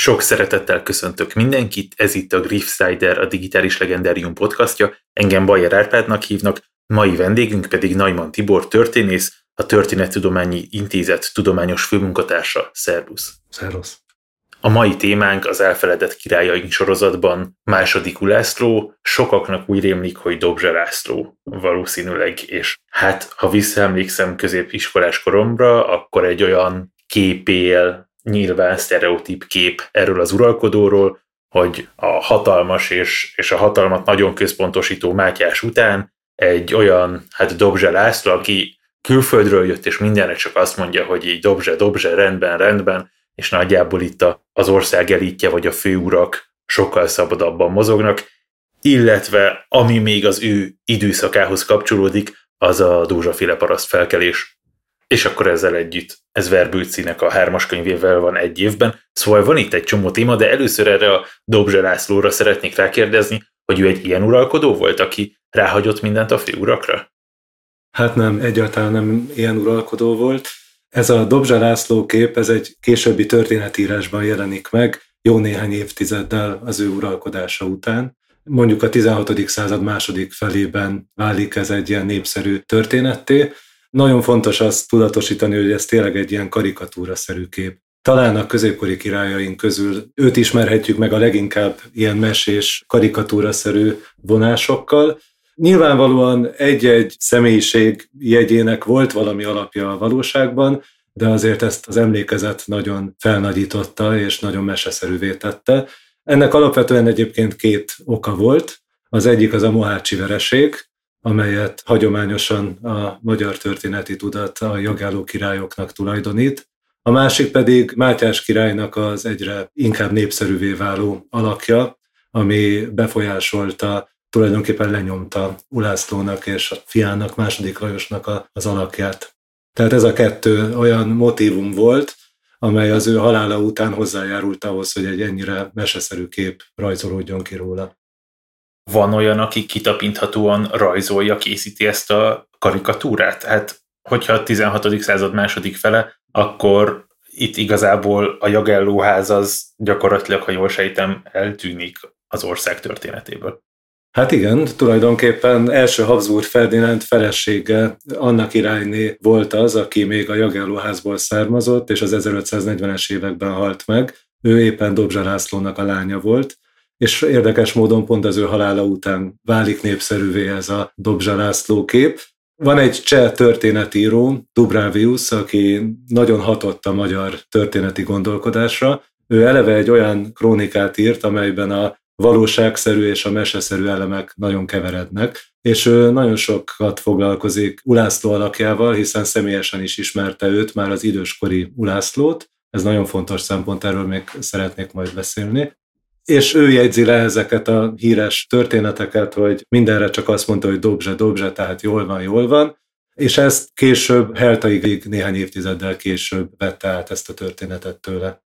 Sok szeretettel köszöntök mindenkit, ez itt a Griffsider, a Digitális Legendárium podcastja, engem Bajer Árpádnak hívnak, mai vendégünk pedig Najman Tibor történész, a Történettudományi Intézet tudományos főmunkatársa. Szervusz! Szervusz! A mai témánk az elfeledett királyaink sorozatban második Ulászló, sokaknak úgy rémlik, hogy Dobzsa László valószínűleg, és hát ha visszaemlékszem középiskolás koromra, akkor egy olyan képél nyilván sztereotíp kép erről az uralkodóról, hogy a hatalmas és, és a hatalmat nagyon központosító Mátyás után egy olyan, hát Dobzse László, aki külföldről jött, és mindenre csak azt mondja, hogy így Dobzse, Dobzse, rendben, rendben, és nagyjából itt az ország elítje, vagy a főurak sokkal szabadabban mozognak, illetve ami még az ő időszakához kapcsolódik, az a Dózsaféle paraszt felkelés és akkor ezzel együtt ez Verbőcinek a hármas könyvével van egy évben. Szóval van itt egy csomó téma, de először erre a Dobzse Lászlóra szeretnék rákérdezni, hogy ő egy ilyen uralkodó volt, aki ráhagyott mindent a főurakra? Hát nem, egyáltalán nem ilyen uralkodó volt. Ez a Dobzsa László kép, ez egy későbbi történetírásban jelenik meg, jó néhány évtizeddel az ő uralkodása után. Mondjuk a 16. század második felében válik ez egy ilyen népszerű történetté, nagyon fontos azt tudatosítani, hogy ez tényleg egy ilyen karikatúraszerű kép. Talán a középkori királyaink közül őt ismerhetjük meg a leginkább ilyen mesés, karikatúraszerű vonásokkal. Nyilvánvalóan egy-egy személyiség jegyének volt valami alapja a valóságban, de azért ezt az emlékezet nagyon felnagyította és nagyon meseszerűvé tette. Ennek alapvetően egyébként két oka volt. Az egyik az a Mohácsi vereség, amelyet hagyományosan a magyar történeti tudat a jogálló királyoknak tulajdonít. A másik pedig Mátyás királynak az egyre inkább népszerűvé váló alakja, ami befolyásolta, tulajdonképpen lenyomta Ulászlónak és a fiának, második Lajosnak az alakját. Tehát ez a kettő olyan motivum volt, amely az ő halála után hozzájárult ahhoz, hogy egy ennyire meseszerű kép rajzolódjon ki róla. Van olyan, aki kitapinthatóan rajzolja, készíti ezt a karikatúrát? Hát, hogyha a 16. század második fele, akkor itt igazából a jagellóház az gyakorlatilag, ha jól sejtem, eltűnik az ország történetéből. Hát igen, tulajdonképpen első Habsburg Ferdinánd felesége Anna királyné volt az, aki még a Jagellóházból származott, és az 1540-es években halt meg. Ő éppen Dobzsa Lászlónak a lánya volt, és érdekes módon pont az ő halála után válik népszerűvé ez a Dobzsa László kép. Van egy cseh történetíró, Dubravius, aki nagyon hatott a magyar történeti gondolkodásra. Ő eleve egy olyan krónikát írt, amelyben a valóságszerű és a meseszerű elemek nagyon keverednek, és ő nagyon sokat foglalkozik Ulászló alakjával, hiszen személyesen is ismerte őt, már az időskori Ulászlót, ez nagyon fontos szempont, erről még szeretnék majd beszélni és ő jegyzi le ezeket a híres történeteket, hogy mindenre csak azt mondta, hogy dobzse, dobzse, tehát jól van, jól van, és ezt később, Heltaig néhány évtizeddel később vette át ezt a történetet tőle.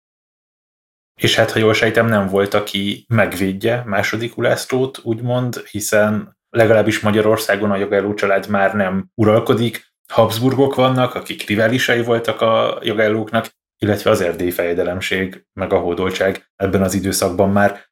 És hát, ha jól sejtem, nem volt, aki megvédje második Ulászlót, úgymond, hiszen legalábbis Magyarországon a jogálló család már nem uralkodik, Habsburgok vannak, akik riválisai voltak a jogállóknak, illetve az erdélyi fejedelemség, meg a hódoltság ebben az időszakban már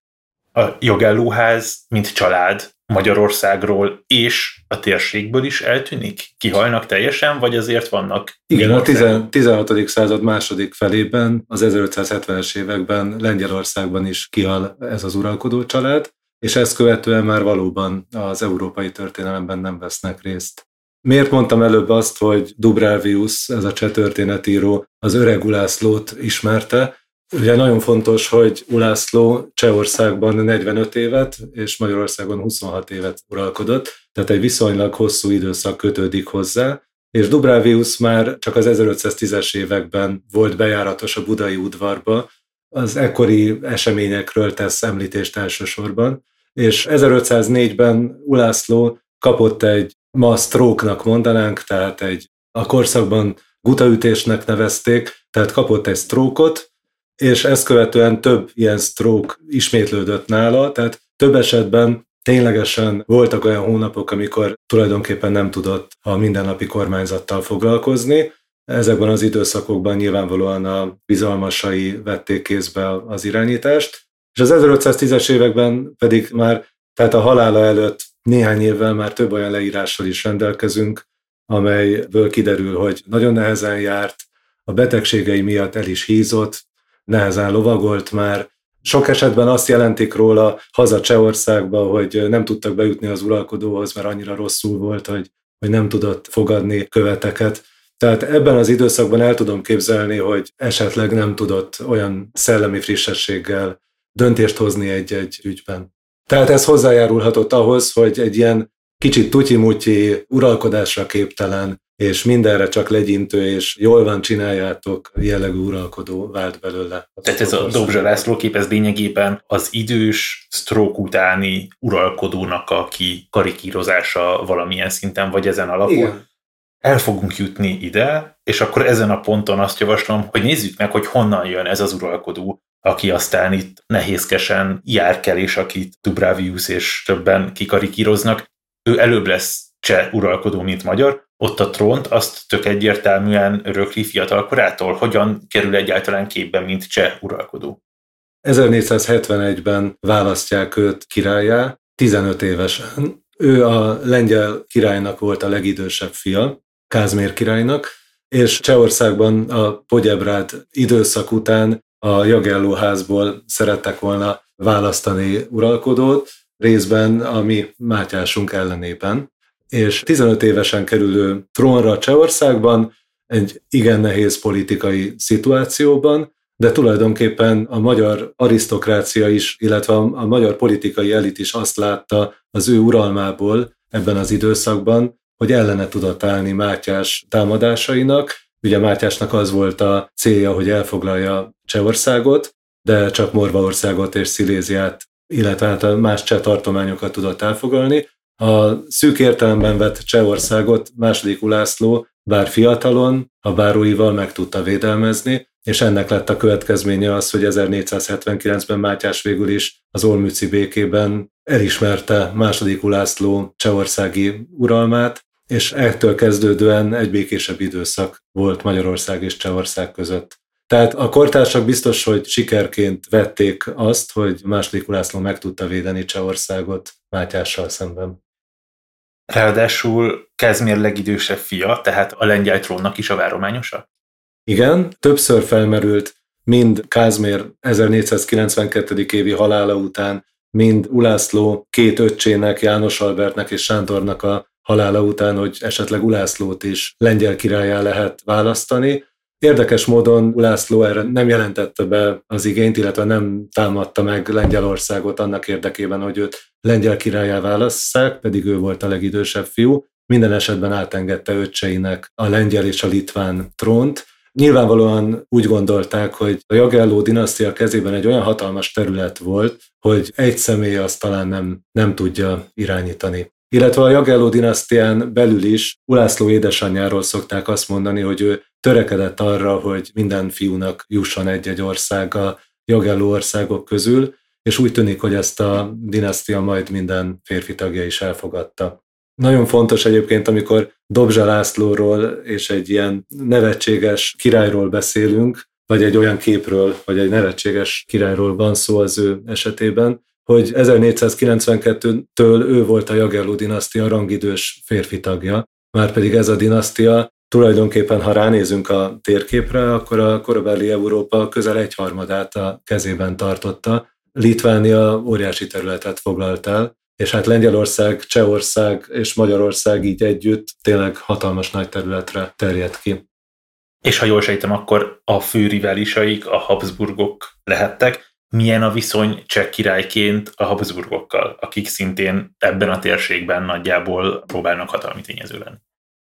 a jogellóház, mint család Magyarországról és a térségből is eltűnik? Kihalnak teljesen, vagy azért vannak? Igen, a 16. század második felében, az 1570-es években Lengyelországban is kihal ez az uralkodó család, és ezt követően már valóban az európai történelemben nem vesznek részt. Miért mondtam előbb azt, hogy Dubravius, ez a cseh történetíró, az öreg Ulászlót ismerte? Ugye nagyon fontos, hogy Ulászló Csehországban 45 évet, és Magyarországon 26 évet uralkodott, tehát egy viszonylag hosszú időszak kötődik hozzá, és Dubravius már csak az 1510-es években volt bejáratos a budai udvarba, az ekkori eseményekről tesz említést elsősorban, és 1504-ben Ulászló kapott egy ma stroke-nak mondanánk, tehát egy a korszakban gutaütésnek nevezték, tehát kapott egy sztrókot, és ezt követően több ilyen stroke ismétlődött nála, tehát több esetben ténylegesen voltak olyan hónapok, amikor tulajdonképpen nem tudott a mindennapi kormányzattal foglalkozni. ezekben az időszakokban nyilvánvalóan a bizalmasai vették kézbe az irányítást, és az 1510-es években pedig már, tehát a halála előtt néhány évvel már több olyan leírással is rendelkezünk, amelyből kiderül, hogy nagyon nehezen járt, a betegségei miatt el is hízott, nehezen lovagolt már, sok esetben azt jelentik róla haza Csehországba, hogy nem tudtak bejutni az uralkodóhoz, mert annyira rosszul volt, hogy, hogy nem tudott fogadni követeket. Tehát ebben az időszakban el tudom képzelni, hogy esetleg nem tudott olyan szellemi frissességgel döntést hozni egy-egy ügyben. Tehát ez hozzájárulhatott ahhoz, hogy egy ilyen kicsit tutyi uralkodásra képtelen, és mindenre csak legyintő, és jól van, csináljátok, jellegű uralkodó vált belőle. Tehát ez a Dobzsa László kép, ez lényegében az idős stroke utáni uralkodónak a karikírozása valamilyen szinten, vagy ezen alapul. Igen. El fogunk jutni ide, és akkor ezen a ponton azt javaslom, hogy nézzük meg, hogy honnan jön ez az uralkodó, aki aztán itt nehézkesen járkel, és akit Dubravius és többen kikarikíroznak. Ő előbb lesz cseh uralkodó, mint magyar, ott a trónt azt tök egyértelműen örökli fiatalkorától. Hogyan kerül egyáltalán képben, mint cseh uralkodó? 1471-ben választják őt királyá, 15 évesen. Ő a lengyel királynak volt a legidősebb fia, Kázmér királynak, és Csehországban a Pogyebrád időszak után a Jagellóházból szerettek volna választani uralkodót, részben a mi Mátyásunk ellenében és 15 évesen kerülő trónra Csehországban, egy igen nehéz politikai szituációban, de tulajdonképpen a magyar arisztokrácia is, illetve a magyar politikai elit is azt látta az ő uralmából ebben az időszakban, hogy ellene tudott állni Mátyás támadásainak. Ugye Mátyásnak az volt a célja, hogy elfoglalja Csehországot, de csak Morvaországot és Sziléziát, illetve hát más cseh tartományokat tudott elfoglalni, a szűk értelemben vett Csehországot második Ulászló bár fiatalon, a báróival meg tudta védelmezni, és ennek lett a következménye az, hogy 1479-ben Mátyás végül is az Olmüci békében elismerte második Ulászló csehországi uralmát, és ettől kezdődően egy békésebb időszak volt Magyarország és Csehország között. Tehát a kortársak biztos, hogy sikerként vették azt, hogy második Ulászló meg tudta védeni Csehországot Mátyással szemben. Ráadásul Kezmér legidősebb fia, tehát a lengyel trónnak is a várományosa? Igen, többször felmerült mind Kázmér 1492. évi halála után, mind Ulászló két öccsének, János Albertnek és Sántornak a halála után, hogy esetleg Ulászlót is lengyel királyá lehet választani. Érdekes módon Ulászló erre nem jelentette be az igényt, illetve nem támadta meg Lengyelországot annak érdekében, hogy őt lengyel királyá válasszák, pedig ő volt a legidősebb fiú. Minden esetben átengedte öccseinek a lengyel és a litván trónt. Nyilvánvalóan úgy gondolták, hogy a Jagelló dinasztia kezében egy olyan hatalmas terület volt, hogy egy személy azt talán nem, nem tudja irányítani. Illetve a Jagelló dinasztián belül is Ulászló édesanyjáról szokták azt mondani, hogy ő törekedett arra, hogy minden fiúnak jusson egy-egy ország a Jagelló országok közül, és úgy tűnik, hogy ezt a dinasztia majd minden férfi tagja is elfogadta. Nagyon fontos egyébként, amikor Dobzsa Lászlóról és egy ilyen nevetséges királyról beszélünk, vagy egy olyan képről, vagy egy nevetséges királyról van szó az ő esetében, hogy 1492-től ő volt a Jagelló dinasztia rangidős férfi tagja, már pedig ez a dinasztia tulajdonképpen, ha ránézünk a térképre, akkor a korabeli Európa közel egyharmadát a kezében tartotta, Litvánia óriási területet foglalt el, és hát Lengyelország, Csehország és Magyarország így együtt tényleg hatalmas nagy területre terjed ki. És ha jól sejtem, akkor a fő riválisaik a Habsburgok lehettek. Milyen a viszony cseh királyként a Habsburgokkal, akik szintén ebben a térségben nagyjából próbálnak hatalmi tényező lenni?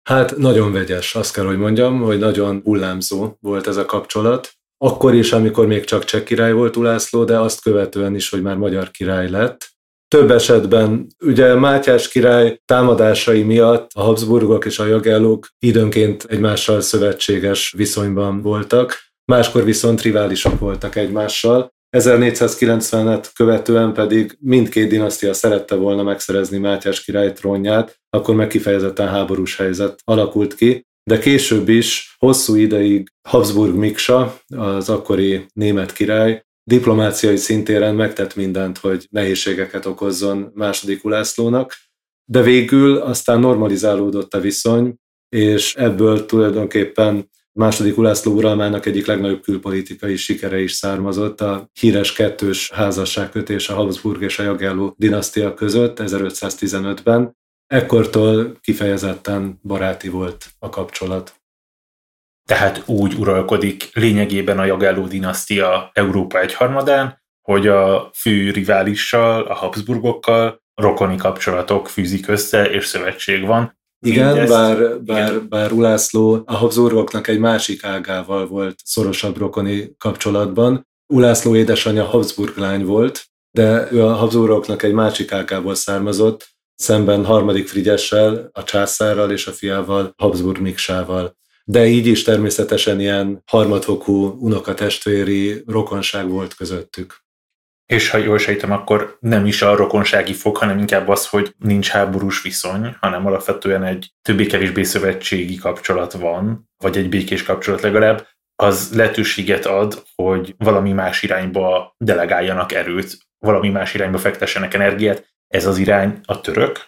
Hát nagyon vegyes, azt kell, hogy mondjam, hogy nagyon hullámzó volt ez a kapcsolat akkor is, amikor még csak cseh király volt Ulászló, de azt követően is, hogy már magyar király lett. Több esetben ugye Mátyás király támadásai miatt a Habsburgok és a Jagellók időnként egymással szövetséges viszonyban voltak, máskor viszont riválisok voltak egymással. 1490-et követően pedig mindkét dinasztia szerette volna megszerezni Mátyás király trónját, akkor meg kifejezetten háborús helyzet alakult ki, de később is hosszú ideig Habsburg Miksa, az akkori német király, diplomáciai szintéren megtett mindent, hogy nehézségeket okozzon második Ulászlónak, de végül aztán normalizálódott a viszony, és ebből tulajdonképpen második Ulászló uralmának egyik legnagyobb külpolitikai sikere is származott, a híres kettős házasságkötés a Habsburg és a Jagelló dinasztia között 1515-ben. Ekkortól kifejezetten baráti volt a kapcsolat. Tehát úgy uralkodik lényegében a Jagelló dinasztia Európa egyharmadán, hogy a fő riválissal, a Habsburgokkal rokoni kapcsolatok fűzik össze, és szövetség van, igen, Mindezt, bár, bár, igen. bár Ulászló a Habsburgoknak egy másik ágával volt szorosabb rokoni kapcsolatban. Ulászló édesanyja Habsburg lány volt, de ő a Habsburgoknak egy másik ágából származott, szemben harmadik Frigyessel, a császárral és a fiával, Habsburg Miksával. De így is természetesen ilyen harmadfokú unokatestvéri rokonság volt közöttük és ha jól sejtem, akkor nem is a rokonsági fok, hanem inkább az, hogy nincs háborús viszony, hanem alapvetően egy többé-kevésbé szövetségi kapcsolat van, vagy egy békés kapcsolat legalább, az lehetőséget ad, hogy valami más irányba delegáljanak erőt, valami más irányba fektessenek energiát. Ez az irány a török?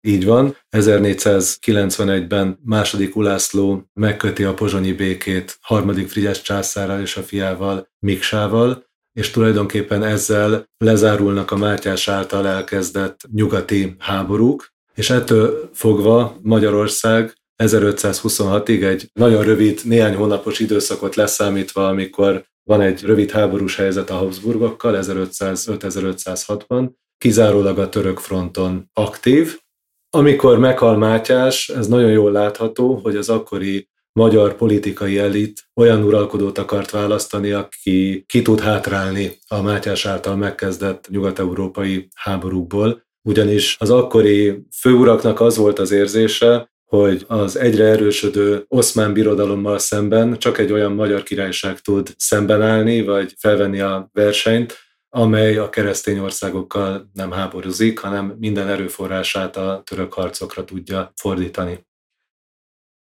Így van. 1491-ben második Ulászló megköti a pozsonyi békét harmadik Frigyes császárral és a fiával Miksával, és tulajdonképpen ezzel lezárulnak a Mátyás által elkezdett nyugati háborúk, és ettől fogva Magyarország 1526-ig egy nagyon rövid, néhány hónapos időszakot leszámítva, amikor van egy rövid háborús helyzet a Habsburgokkal 1505-1506-ban, kizárólag a török fronton aktív. Amikor meghal Mátyás, ez nagyon jól látható, hogy az akkori magyar politikai elit olyan uralkodót akart választani, aki ki tud hátrálni a Mátyás által megkezdett nyugat-európai háborúkból, ugyanis az akkori főuraknak az volt az érzése, hogy az egyre erősödő oszmán birodalommal szemben csak egy olyan magyar királyság tud szembenállni, vagy felvenni a versenyt, amely a keresztény országokkal nem háborúzik, hanem minden erőforrását a török harcokra tudja fordítani.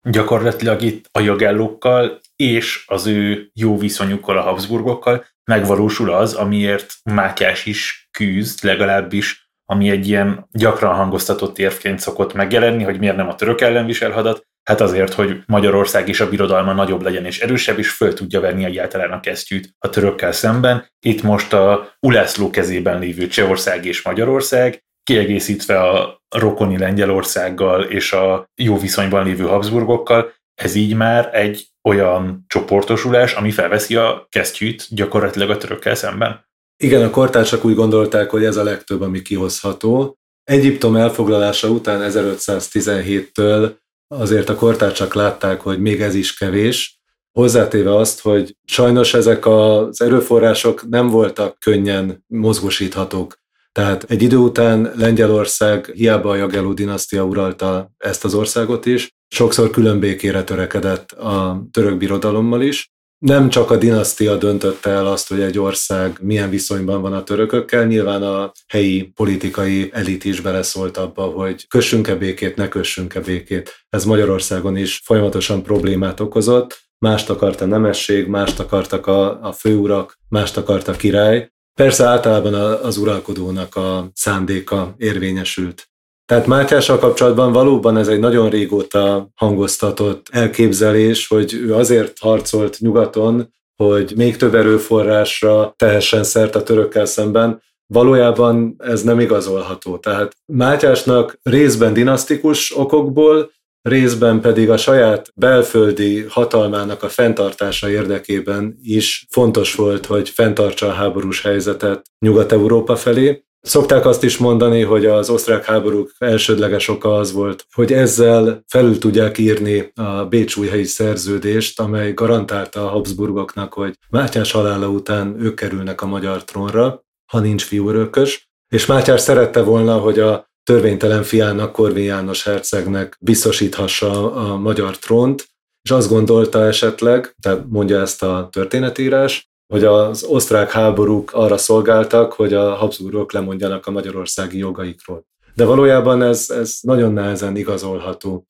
Gyakorlatilag itt a jogellókkal és az ő jó viszonyukkal a Habsburgokkal megvalósul az, amiért Mátyás is küzd, legalábbis ami egy ilyen gyakran hangoztatott érvként szokott megjelenni, hogy miért nem a török ellen visel hadat, hát azért, hogy Magyarország is a birodalma nagyobb legyen és erősebb, és föl tudja venni egyáltalán a kesztyűt a törökkel szemben. Itt most a Ulászló kezében lévő Csehország és Magyarország, kiegészítve a rokoni Lengyelországgal és a jó viszonyban lévő Habsburgokkal, ez így már egy olyan csoportosulás, ami felveszi a kesztyűt gyakorlatilag a törökkel szemben. Igen, a kortársak úgy gondolták, hogy ez a legtöbb, ami kihozható. Egyiptom elfoglalása után 1517-től azért a kortársak látták, hogy még ez is kevés, hozzátéve azt, hogy sajnos ezek az erőforrások nem voltak könnyen mozgósíthatók. Tehát egy idő után Lengyelország, hiába a Jagelló dinasztia uralta ezt az országot is, sokszor külön törekedett a török birodalommal is. Nem csak a dinasztia döntötte el azt, hogy egy ország milyen viszonyban van a törökökkel, nyilván a helyi politikai elit is beleszólt abba, hogy kössünk-e békét, ne kössünk-e békét. Ez Magyarországon is folyamatosan problémát okozott. Mást akart a nemesség, mást akartak a, a főurak, mást akart a király, Persze általában az uralkodónak a szándéka érvényesült. Tehát Mátyással kapcsolatban valóban ez egy nagyon régóta hangoztatott elképzelés, hogy ő azért harcolt nyugaton, hogy még több erőforrásra tehessen szert a törökkel szemben, valójában ez nem igazolható. Tehát Mátyásnak részben dinasztikus okokból, részben pedig a saját belföldi hatalmának a fenntartása érdekében is fontos volt, hogy fenntartsa a háborús helyzetet Nyugat-Európa felé. Szokták azt is mondani, hogy az osztrák háborúk elsődleges oka az volt, hogy ezzel felül tudják írni a Bécsújhelyi szerződést, amely garantálta a Habsburgoknak, hogy Mátyás halála után ők kerülnek a magyar trónra, ha nincs fiúrökös, és Mátyás szerette volna, hogy a törvénytelen fiának, Korvin János hercegnek biztosíthassa a magyar trónt, és azt gondolta esetleg, tehát mondja ezt a történetírás, hogy az osztrák háborúk arra szolgáltak, hogy a Habsburgok lemondjanak a magyarországi jogaikról. De valójában ez, ez nagyon nehezen igazolható.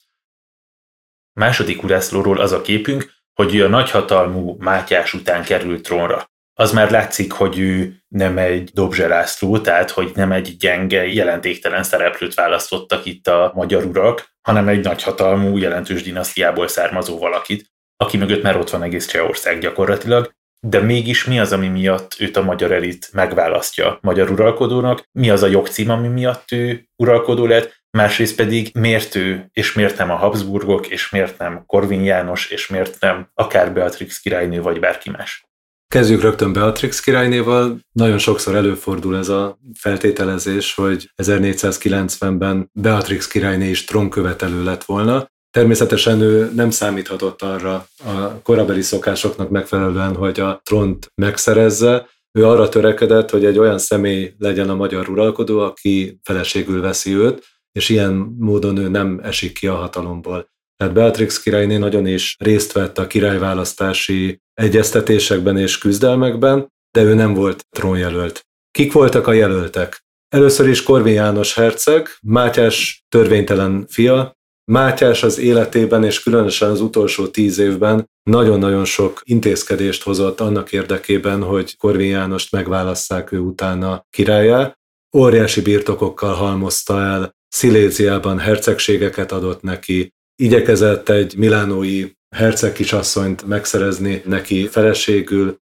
Második Ulászlóról az a képünk, hogy ő a nagyhatalmú Mátyás után került trónra. Az már látszik, hogy ő nem egy Dobzse László, tehát hogy nem egy gyenge, jelentéktelen szereplőt választottak itt a magyar urak, hanem egy nagyhatalmú, jelentős dinasztiából származó valakit, aki mögött már ott van egész Csehország gyakorlatilag, de mégis mi az, ami miatt őt a magyar elit megválasztja magyar uralkodónak, mi az a jogcím, ami miatt ő uralkodó lett, másrészt pedig miért ő, és miért nem a Habsburgok, és miért nem Korvin János, és miért nem akár Beatrix királynő, vagy bárki más. Kezdjük rögtön Beatrix királynéval. Nagyon sokszor előfordul ez a feltételezés, hogy 1490-ben Beatrix királyné is trónkövetelő lett volna. Természetesen ő nem számíthatott arra a korabeli szokásoknak megfelelően, hogy a trónt megszerezze. Ő arra törekedett, hogy egy olyan személy legyen a magyar uralkodó, aki feleségül veszi őt, és ilyen módon ő nem esik ki a hatalomból. Tehát Beatrix királyné nagyon is részt vett a királyválasztási egyeztetésekben és küzdelmekben, de ő nem volt trónjelölt. Kik voltak a jelöltek? Először is Korvin János herceg, Mátyás törvénytelen fia, Mátyás az életében, és különösen az utolsó tíz évben nagyon-nagyon sok intézkedést hozott annak érdekében, hogy Korvin Jánost megválasszák ő utána királyá. Óriási birtokokkal halmozta el, Sziléziában hercegségeket adott neki, igyekezett egy milánói herceg kisasszonyt megszerezni neki feleségül,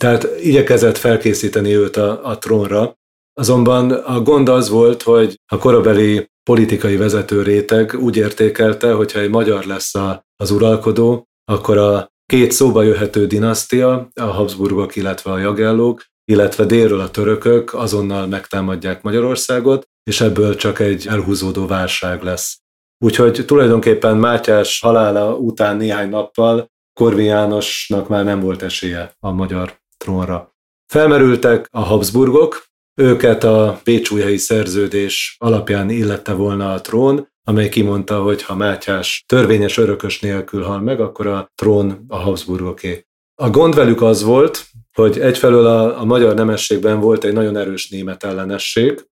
tehát igyekezett felkészíteni őt a, a trónra. Azonban a gond az volt, hogy a korabeli politikai vezető réteg úgy értékelte, hogyha egy magyar lesz a, az uralkodó, akkor a két szóba jöhető dinasztia, a Habsburgok, illetve a Jagellók, illetve délről a törökök azonnal megtámadják Magyarországot, és ebből csak egy elhúzódó válság lesz. Úgyhogy tulajdonképpen Mátyás halála után néhány nappal Korvin Jánosnak már nem volt esélye a magyar trónra. Felmerültek a Habsburgok, őket a Pécsújhelyi szerződés alapján illette volna a trón, amely kimondta, hogy ha Mátyás törvényes örökös nélkül hal meg, akkor a trón a Habsburgoké. A gond velük az volt, hogy egyfelől a, a magyar nemességben volt egy nagyon erős német ellenesség,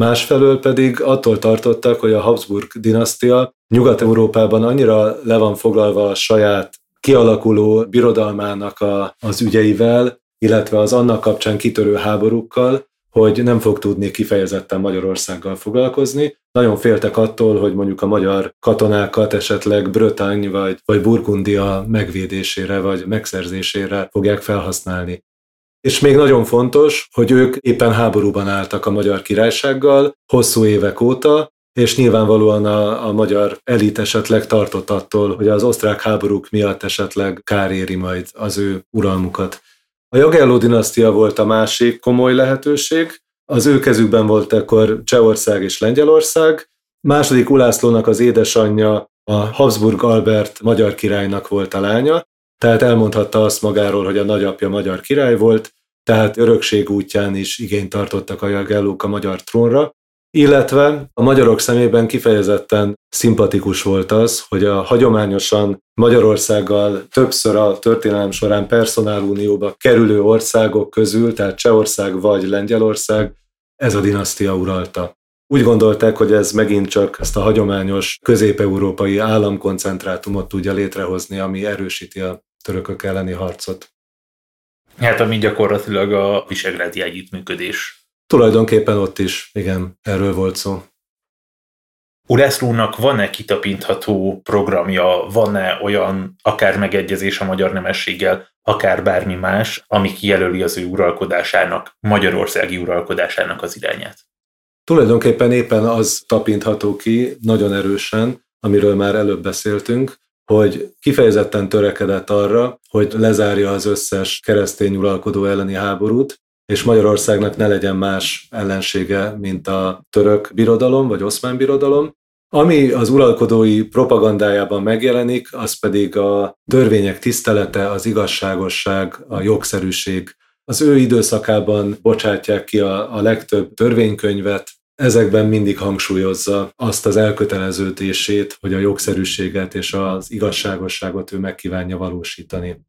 másfelől pedig attól tartottak, hogy a Habsburg dinasztia Nyugat-Európában annyira le van foglalva a saját kialakuló birodalmának a, az ügyeivel, illetve az annak kapcsán kitörő háborúkkal, hogy nem fog tudni kifejezetten Magyarországgal foglalkozni. Nagyon féltek attól, hogy mondjuk a magyar katonákat esetleg Brötány vagy, vagy Burgundia megvédésére vagy megszerzésére fogják felhasználni. És még nagyon fontos, hogy ők éppen háborúban álltak a magyar királysággal hosszú évek óta, és nyilvánvalóan a, a magyar elit esetleg tartott attól, hogy az osztrák háborúk miatt esetleg kár éri majd az ő uralmukat. A Jagelló dinasztia volt a másik komoly lehetőség, az ő kezükben volt akkor Csehország és Lengyelország, második Ulászlónak az édesanyja a Habsburg Albert magyar királynak volt a lánya, tehát elmondhatta azt magáról, hogy a nagyapja magyar király volt, tehát örökség útján is igényt tartottak a jagellók a magyar trónra, illetve a magyarok szemében kifejezetten szimpatikus volt az, hogy a hagyományosan Magyarországgal többször a történelem során personálunióba kerülő országok közül, tehát Csehország vagy Lengyelország, ez a dinasztia uralta. Úgy gondolták, hogy ez megint csak ezt a hagyományos közép-európai államkoncentrátumot tudja létrehozni, ami erősíti a törökök elleni harcot. Hát ami gyakorlatilag a visegrádi együttműködés. Tulajdonképpen ott is, igen, erről volt szó. Ulászlónak van-e kitapintható programja, van-e olyan akár megegyezés a magyar nemességgel, akár bármi más, ami kijelöli az ő uralkodásának, magyarországi uralkodásának az irányát? Tulajdonképpen éppen az tapintható ki nagyon erősen, amiről már előbb beszéltünk, hogy kifejezetten törekedett arra, hogy lezárja az összes keresztény uralkodó elleni háborút, és Magyarországnak ne legyen más ellensége, mint a török birodalom vagy oszmán birodalom. Ami az uralkodói propagandájában megjelenik, az pedig a törvények tisztelete, az igazságosság, a jogszerűség. Az ő időszakában bocsátják ki a, a legtöbb törvénykönyvet, ezekben mindig hangsúlyozza azt az elköteleződését, hogy a jogszerűséget és az igazságosságot ő megkívánja valósítani.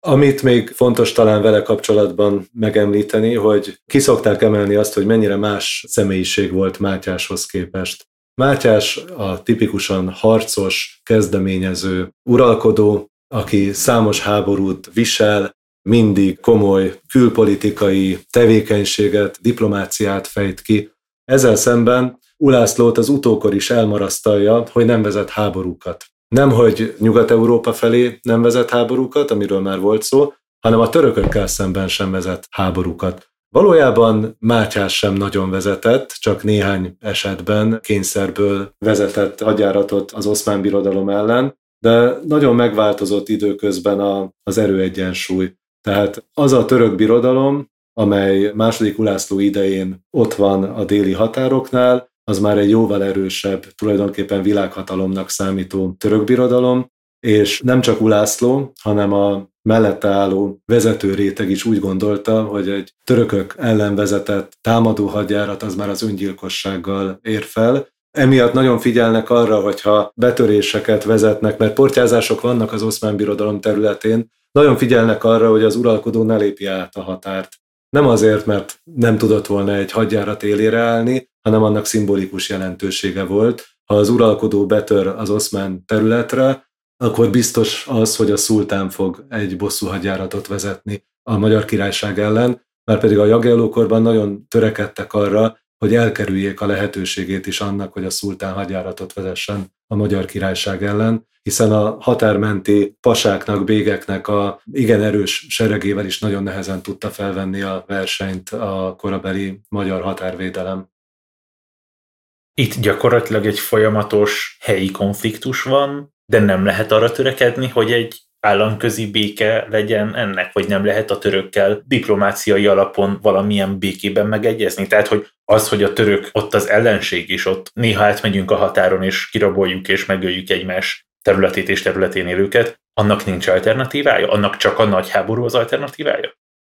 Amit még fontos talán vele kapcsolatban megemlíteni, hogy kiszokták emelni azt, hogy mennyire más személyiség volt Mátyáshoz képest. Mátyás a tipikusan harcos, kezdeményező uralkodó, aki számos háborút visel, mindig komoly külpolitikai tevékenységet, diplomáciát fejt ki. Ezzel szemben Ulászlót az utókor is elmarasztalja, hogy nem vezet háborúkat. Nem, hogy Nyugat-Európa felé nem vezet háborúkat, amiről már volt szó, hanem a törökökkel szemben sem vezet háborúkat. Valójában Mátyás sem nagyon vezetett, csak néhány esetben kényszerből vezetett hadjáratot az oszmán birodalom ellen, de nagyon megváltozott időközben a, az erőegyensúly. Tehát az a török birodalom, amely második Ulászló idején ott van a déli határoknál, az már egy jóval erősebb, tulajdonképpen világhatalomnak számító török birodalom, és nem csak Ulászló, hanem a mellette álló vezető réteg is úgy gondolta, hogy egy törökök ellen vezetett támadó hadjárat az már az öngyilkossággal ér fel, Emiatt nagyon figyelnek arra, hogyha betöréseket vezetnek, mert portyázások vannak az oszmán birodalom területén, nagyon figyelnek arra, hogy az uralkodó ne lépje át a határt. Nem azért, mert nem tudott volna egy hadjárat élére állni, hanem annak szimbolikus jelentősége volt. Ha az uralkodó betör az oszmán területre, akkor biztos az, hogy a szultán fog egy bosszú hadjáratot vezetni a magyar királyság ellen, mert pedig a jagellókorban nagyon törekedtek arra, hogy elkerüljék a lehetőségét is annak, hogy a szultán hadjáratot vezessen a magyar királyság ellen, hiszen a határmenti pasáknak, bégeknek a igen erős seregével is nagyon nehezen tudta felvenni a versenyt a korabeli magyar határvédelem. Itt gyakorlatilag egy folyamatos helyi konfliktus van, de nem lehet arra törekedni, hogy egy államközi béke legyen ennek, vagy nem lehet a törökkel diplomáciai alapon valamilyen békében megegyezni. Tehát, hogy az, hogy a török ott az ellenség is ott, néha átmegyünk a határon, és kiraboljuk és megöljük egymás területét és területén élőket, annak nincs alternatívája? Annak csak a nagy háború az alternatívája?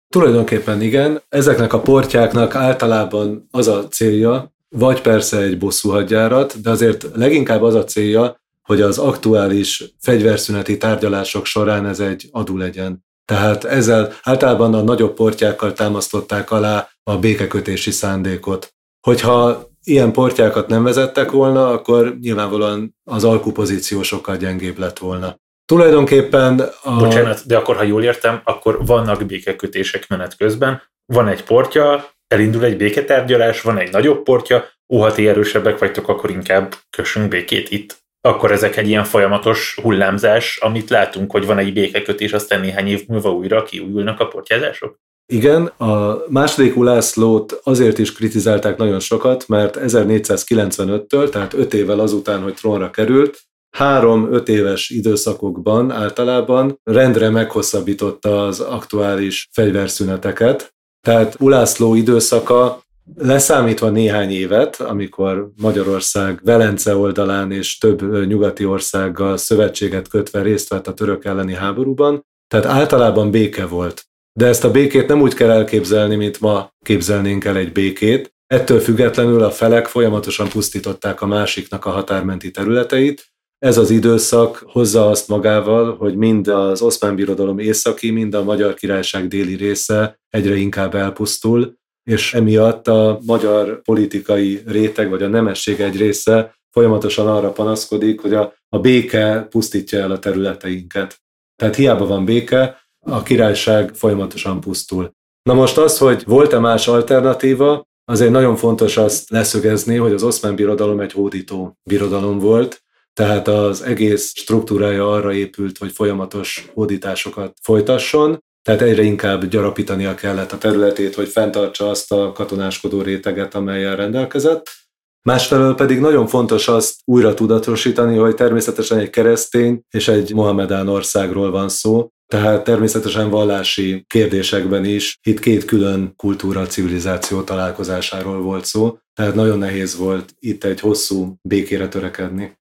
Tulajdonképpen igen. Ezeknek a portyáknak általában az a célja, vagy persze egy bosszú hadjárat, de azért leginkább az a célja, hogy az aktuális fegyverszüneti tárgyalások során ez egy adu legyen. Tehát ezzel általában a nagyobb portyákkal támasztották alá a békekötési szándékot. Hogyha ilyen portyákat nem vezettek volna, akkor nyilvánvalóan az alkupozíció sokkal gyengébb lett volna. Tulajdonképpen a... Bocsánat, de akkor, ha jól értem, akkor vannak békekötések menet közben, van egy portja, elindul egy béketárgyalás, van egy nagyobb portja, ó, erősebbek vagytok, akkor inkább kössünk békét itt akkor ezek egy ilyen folyamatos hullámzás, amit látunk, hogy van egy békekötés, aztán néhány év múlva újra kiújulnak a portyázások? Igen, a második Ulászlót azért is kritizálták nagyon sokat, mert 1495-től, tehát öt évvel azután, hogy trónra került, három-öt éves időszakokban általában rendre meghosszabbította az aktuális fegyverszüneteket. Tehát Ulászló időszaka Leszámítva néhány évet, amikor Magyarország Velence oldalán és több nyugati országgal szövetséget kötve részt vett a török elleni háborúban, tehát általában béke volt. De ezt a békét nem úgy kell elképzelni, mint ma képzelnénk el egy békét. Ettől függetlenül a felek folyamatosan pusztították a másiknak a határmenti területeit. Ez az időszak hozza azt magával, hogy mind az oszmán birodalom északi, mind a magyar királyság déli része egyre inkább elpusztul, és emiatt a magyar politikai réteg, vagy a nemesség egy része folyamatosan arra panaszkodik, hogy a, a béke pusztítja el a területeinket. Tehát hiába van béke, a királyság folyamatosan pusztul. Na most az, hogy volt-e más alternatíva, azért nagyon fontos azt leszögezni, hogy az oszmán birodalom egy hódító birodalom volt, tehát az egész struktúrája arra épült, hogy folyamatos hódításokat folytasson, tehát egyre inkább gyarapítania kellett a területét, hogy fenntartsa azt a katonáskodó réteget, amelyel rendelkezett. Másfelől pedig nagyon fontos azt újra tudatosítani, hogy természetesen egy keresztény és egy mohamedán országról van szó, tehát természetesen vallási kérdésekben is itt két külön kultúra, civilizáció találkozásáról volt szó, tehát nagyon nehéz volt itt egy hosszú békére törekedni.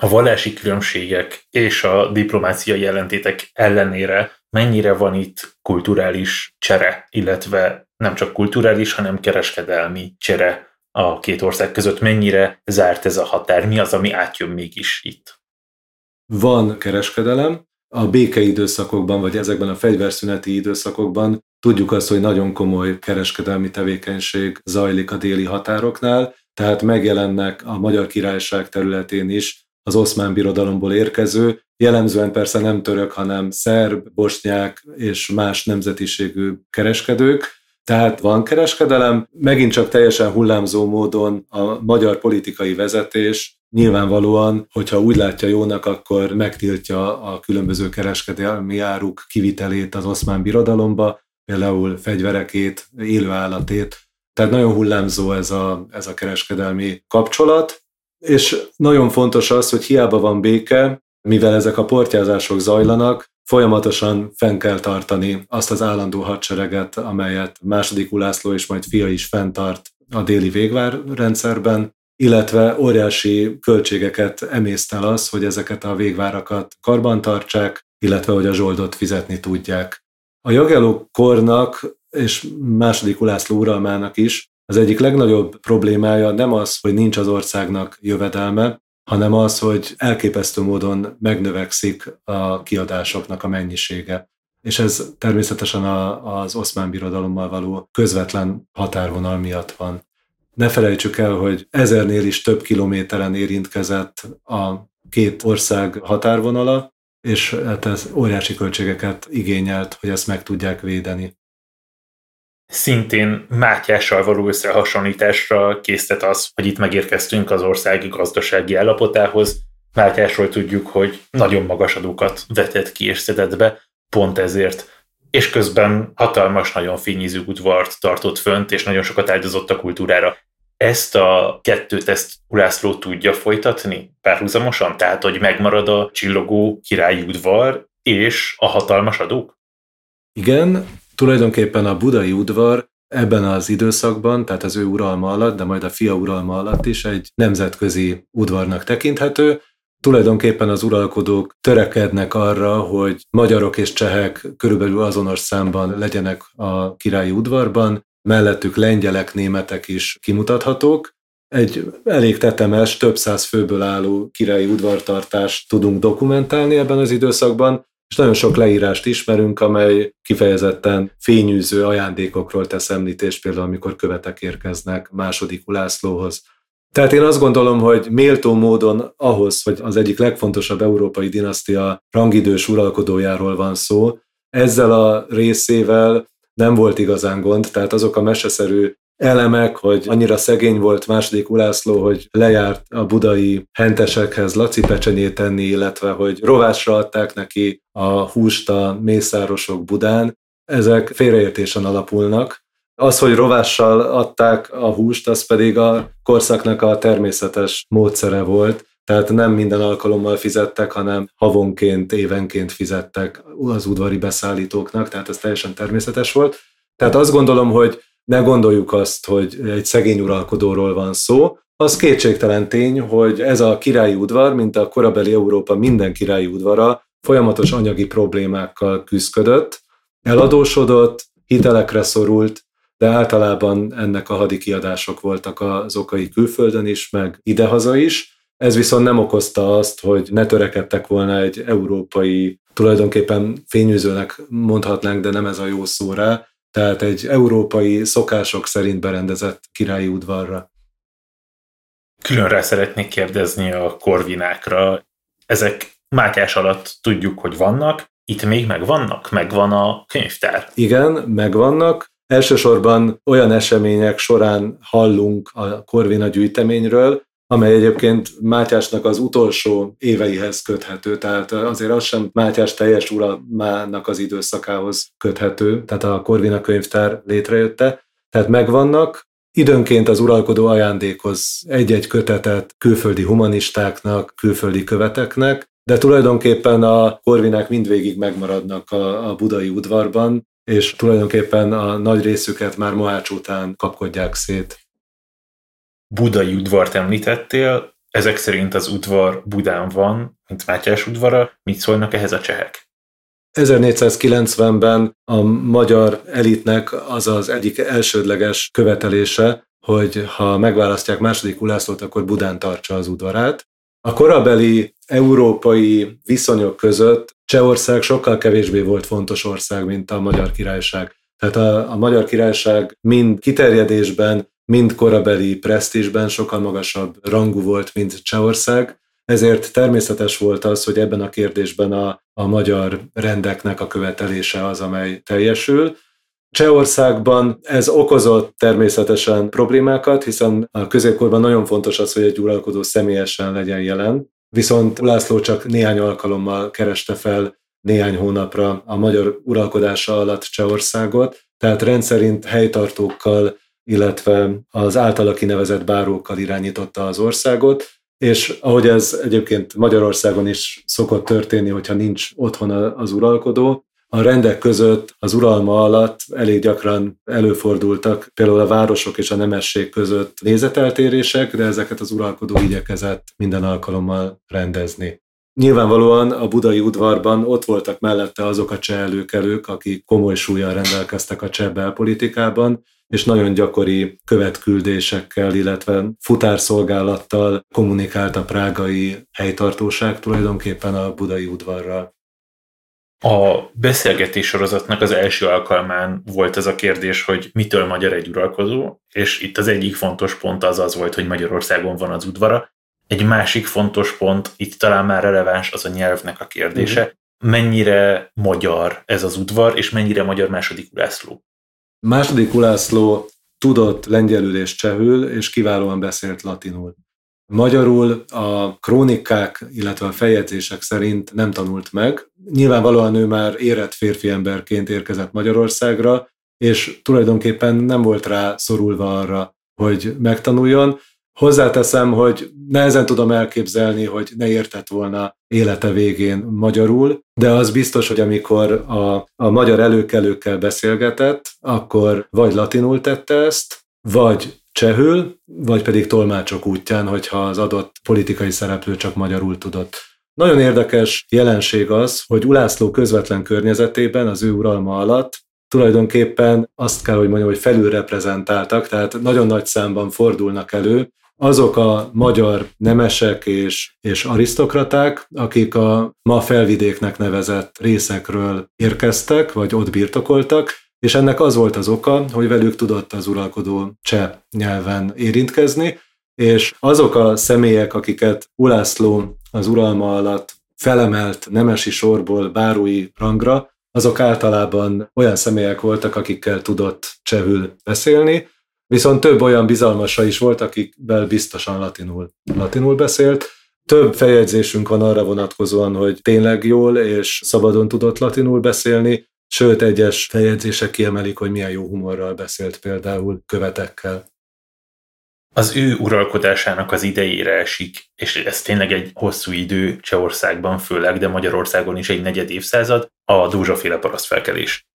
A vallási különbségek és a diplomáciai jelentétek ellenére mennyire van itt kulturális csere, illetve nem csak kulturális, hanem kereskedelmi csere a két ország között, mennyire zárt ez a határ, mi az, ami átjön mégis itt? Van kereskedelem, a békeidőszakokban, vagy ezekben a fegyverszüneti időszakokban tudjuk azt, hogy nagyon komoly kereskedelmi tevékenység zajlik a déli határoknál, tehát megjelennek a Magyar Királyság területén is az oszmán birodalomból érkező, jellemzően persze nem török, hanem szerb, bosnyák és más nemzetiségű kereskedők, tehát van kereskedelem, megint csak teljesen hullámzó módon a magyar politikai vezetés nyilvánvalóan, hogyha úgy látja jónak, akkor megtiltja a különböző kereskedelmi áruk kivitelét az oszmán birodalomba, például fegyverekét, élőállatét. Tehát nagyon hullámzó ez a, ez a kereskedelmi kapcsolat, és nagyon fontos az, hogy hiába van béke, mivel ezek a portyázások zajlanak, folyamatosan fenn kell tartani azt az állandó hadsereget, amelyet második Ulászló és majd fia is fenntart a déli végvárrendszerben, illetve óriási költségeket emésztel az, hogy ezeket a végvárakat karbantartsák, illetve hogy a zsoldot fizetni tudják. A Jagello kornak és második Ulászló uralmának is az egyik legnagyobb problémája nem az, hogy nincs az országnak jövedelme, hanem az, hogy elképesztő módon megnövekszik a kiadásoknak a mennyisége. És ez természetesen a, az oszmán birodalommal való közvetlen határvonal miatt van. Ne felejtsük el, hogy ezernél is több kilométeren érintkezett a két ország határvonala, és hát ez óriási költségeket igényelt, hogy ezt meg tudják védeni. Szintén Mátyással való összehasonlításra késztet az, hogy itt megérkeztünk az ország gazdasági állapotához. Mátyásról tudjuk, hogy nagyon magas adókat vetett ki és szedett be, pont ezért. És közben hatalmas, nagyon fényízű udvart tartott fönt, és nagyon sokat áldozott a kultúrára. Ezt a kettőt ezt Ulászló tudja folytatni párhuzamosan? Tehát, hogy megmarad a csillogó királyi udvar és a hatalmas adók? Igen, Tulajdonképpen a budai udvar ebben az időszakban, tehát az ő uralma alatt, de majd a fia uralma alatt is egy nemzetközi udvarnak tekinthető. Tulajdonképpen az uralkodók törekednek arra, hogy magyarok és csehek körülbelül azonos számban legyenek a királyi udvarban, mellettük lengyelek, németek is kimutathatók. Egy elég tetemes, több száz főből álló királyi udvartartást tudunk dokumentálni ebben az időszakban, és nagyon sok leírást ismerünk, amely kifejezetten fényűző ajándékokról tesz említést, például amikor követek érkeznek második Ulászlóhoz. Tehát én azt gondolom, hogy méltó módon ahhoz, hogy az egyik legfontosabb európai dinasztia rangidős uralkodójáról van szó, ezzel a részével nem volt igazán gond, tehát azok a meseszerű elemek, hogy annyira szegény volt második Ulászló, hogy lejárt a budai hentesekhez laci pecsenyét tenni, illetve hogy rovásra adták neki a húst a mészárosok Budán. Ezek félreértésen alapulnak. Az, hogy rovással adták a húst, az pedig a korszaknak a természetes módszere volt. Tehát nem minden alkalommal fizettek, hanem havonként, évenként fizettek az udvari beszállítóknak, tehát ez teljesen természetes volt. Tehát azt gondolom, hogy ne gondoljuk azt, hogy egy szegény uralkodóról van szó. Az kétségtelen tény, hogy ez a királyi udvar, mint a korabeli Európa minden királyi udvara, folyamatos anyagi problémákkal küzdött, eladósodott, hitelekre szorult, de általában ennek a hadikiadások voltak az okai külföldön is, meg idehaza is. Ez viszont nem okozta azt, hogy ne törekedtek volna egy európai, tulajdonképpen fényűzőnek mondhatnánk, de nem ez a jó szó rá, tehát egy európai szokások szerint berendezett királyi udvarra. Külön rá szeretnék kérdezni a korvinákra. Ezek Mátyás alatt tudjuk, hogy vannak, itt még megvannak? Megvan a könyvtár? Igen, megvannak. Elsősorban olyan események során hallunk a Korvina gyűjteményről, amely egyébként Mátyásnak az utolsó éveihez köthető, tehát azért az sem Mátyás teljes uralmának az időszakához köthető, tehát a Korvina könyvtár létrejötte, tehát megvannak, Időnként az uralkodó ajándékoz egy-egy kötetet külföldi humanistáknak, külföldi követeknek, de tulajdonképpen a korvinák mindvégig megmaradnak a, a budai udvarban, és tulajdonképpen a nagy részüket már Mohács után kapkodják szét budai udvart említettél, ezek szerint az udvar Budán van, mint Mátyás udvara. Mit szólnak ehhez a csehek? 1490-ben a magyar elitnek az az egyik elsődleges követelése, hogy ha megválasztják második Ulászlót, akkor Budán tartsa az udvarát. A korabeli európai viszonyok között Csehország sokkal kevésbé volt fontos ország, mint a Magyar Királyság. Tehát a, a Magyar Királyság mind kiterjedésben, mind korabeli presztízsben sokkal magasabb rangú volt, mint Csehország, ezért természetes volt az, hogy ebben a kérdésben a, a magyar rendeknek a követelése az, amely teljesül. Csehországban ez okozott természetesen problémákat, hiszen a középkorban nagyon fontos az, hogy egy uralkodó személyesen legyen jelen, viszont László csak néhány alkalommal kereste fel néhány hónapra a magyar uralkodása alatt Csehországot, tehát rendszerint helytartókkal, illetve az általa kinevezett bárókkal irányította az országot, és ahogy ez egyébként Magyarországon is szokott történni, hogyha nincs otthon az uralkodó, a rendek között az uralma alatt elég gyakran előfordultak például a városok és a nemesség között nézeteltérések, de ezeket az uralkodó igyekezett minden alkalommal rendezni. Nyilvánvalóan a budai udvarban ott voltak mellette azok a cseh előkelők, akik komoly súlyjal rendelkeztek a cseh belpolitikában, és nagyon gyakori követküldésekkel, illetve futárszolgálattal kommunikált a prágai helytartóság tulajdonképpen a budai udvarral. A beszélgetés sorozatnak az első alkalmán volt ez a kérdés, hogy mitől magyar egy uralkodó, és itt az egyik fontos pont az az volt, hogy Magyarországon van az udvara. Egy másik fontos pont, itt talán már releváns, az a nyelvnek a kérdése. Uh-huh. Mennyire magyar ez az udvar, és mennyire magyar második Ulászló? Második Ulászló tudott lengyelül és csehül, és kiválóan beszélt latinul. Magyarul a krónikák, illetve a feljegyzések szerint nem tanult meg. Nyilvánvalóan ő már érett férfi emberként érkezett Magyarországra, és tulajdonképpen nem volt rá szorulva arra, hogy megtanuljon. Hozzáteszem, hogy nehezen tudom elképzelni, hogy ne értett volna élete végén magyarul, de az biztos, hogy amikor a, a magyar előkelőkkel beszélgetett, akkor vagy latinul tette ezt, vagy csehül, vagy pedig tolmácsok útján, hogyha az adott politikai szereplő csak magyarul tudott. Nagyon érdekes jelenség az, hogy Ulászló közvetlen környezetében az ő uralma alatt tulajdonképpen azt kell, hogy mondjam, hogy felülreprezentáltak, tehát nagyon nagy számban fordulnak elő azok a magyar nemesek és, és arisztokraták, akik a ma felvidéknek nevezett részekről érkeztek, vagy ott birtokoltak, és ennek az volt az oka, hogy velük tudott az uralkodó cseh nyelven érintkezni, és azok a személyek, akiket Ulászló az uralma alatt felemelt nemesi sorból bárói rangra, azok általában olyan személyek voltak, akikkel tudott csehül beszélni, viszont több olyan bizalmasa is volt, akikvel biztosan latinul, latinul beszélt. Több feljegyzésünk van arra vonatkozóan, hogy tényleg jól és szabadon tudott latinul beszélni, Sőt, egyes feljegyzések kiemelik, hogy milyen jó humorral beszélt például követekkel. Az ő uralkodásának az idejére esik, és ez tényleg egy hosszú idő Csehországban főleg, de Magyarországon is egy negyed évszázad, a Dózsaféle parasztfelkelés.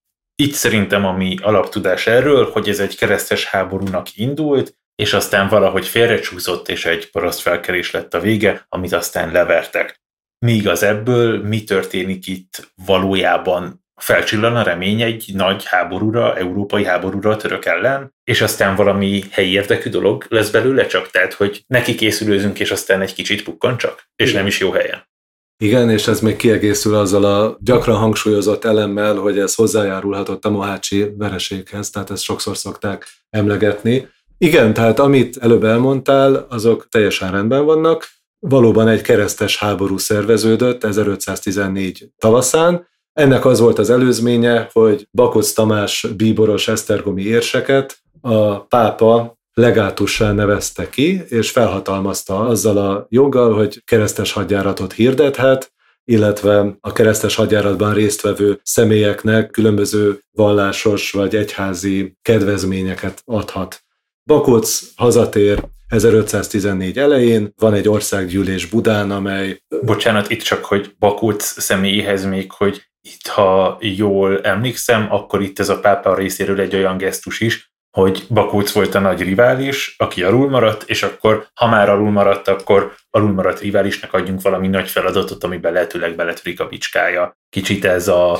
Itt szerintem a mi alaptudás erről, hogy ez egy keresztes háborúnak indult, és aztán valahogy félrecsúszott, és egy parasztfelkelés lett a vége, amit aztán levertek. Míg az ebből mi történik itt valójában felcsillan a remény egy nagy háborúra, európai háborúra a török ellen, és aztán valami helyi érdekű dolog lesz belőle csak, tehát hogy neki készülőzünk, és aztán egy kicsit pukkan csak, és nem is jó helyen. Igen, és ez még kiegészül azzal a gyakran hangsúlyozott elemmel, hogy ez hozzájárulhatott a Mohácsi vereséghez, tehát ezt sokszor szokták emlegetni. Igen, tehát amit előbb elmondtál, azok teljesen rendben vannak. Valóban egy keresztes háború szerveződött 1514 tavaszán, ennek az volt az előzménye, hogy Bakosz Tamás bíboros esztergomi érseket a pápa legátussá nevezte ki, és felhatalmazta azzal a joggal, hogy keresztes hadjáratot hirdethet, illetve a keresztes hadjáratban résztvevő személyeknek különböző vallásos vagy egyházi kedvezményeket adhat. Bakóc hazatér 1514 elején, van egy országgyűlés Budán, amely... Bocsánat, itt csak, hogy Bakóc személyéhez még, hogy itt, ha jól emlékszem, akkor itt ez a pápa részéről egy olyan gesztus is, hogy Bakóc volt a nagy rivális, aki alul maradt, és akkor, ha már alul maradt, akkor alul maradt riválisnak adjunk valami nagy feladatot, amiben lehetőleg beletörik a bicskája. Kicsit ez a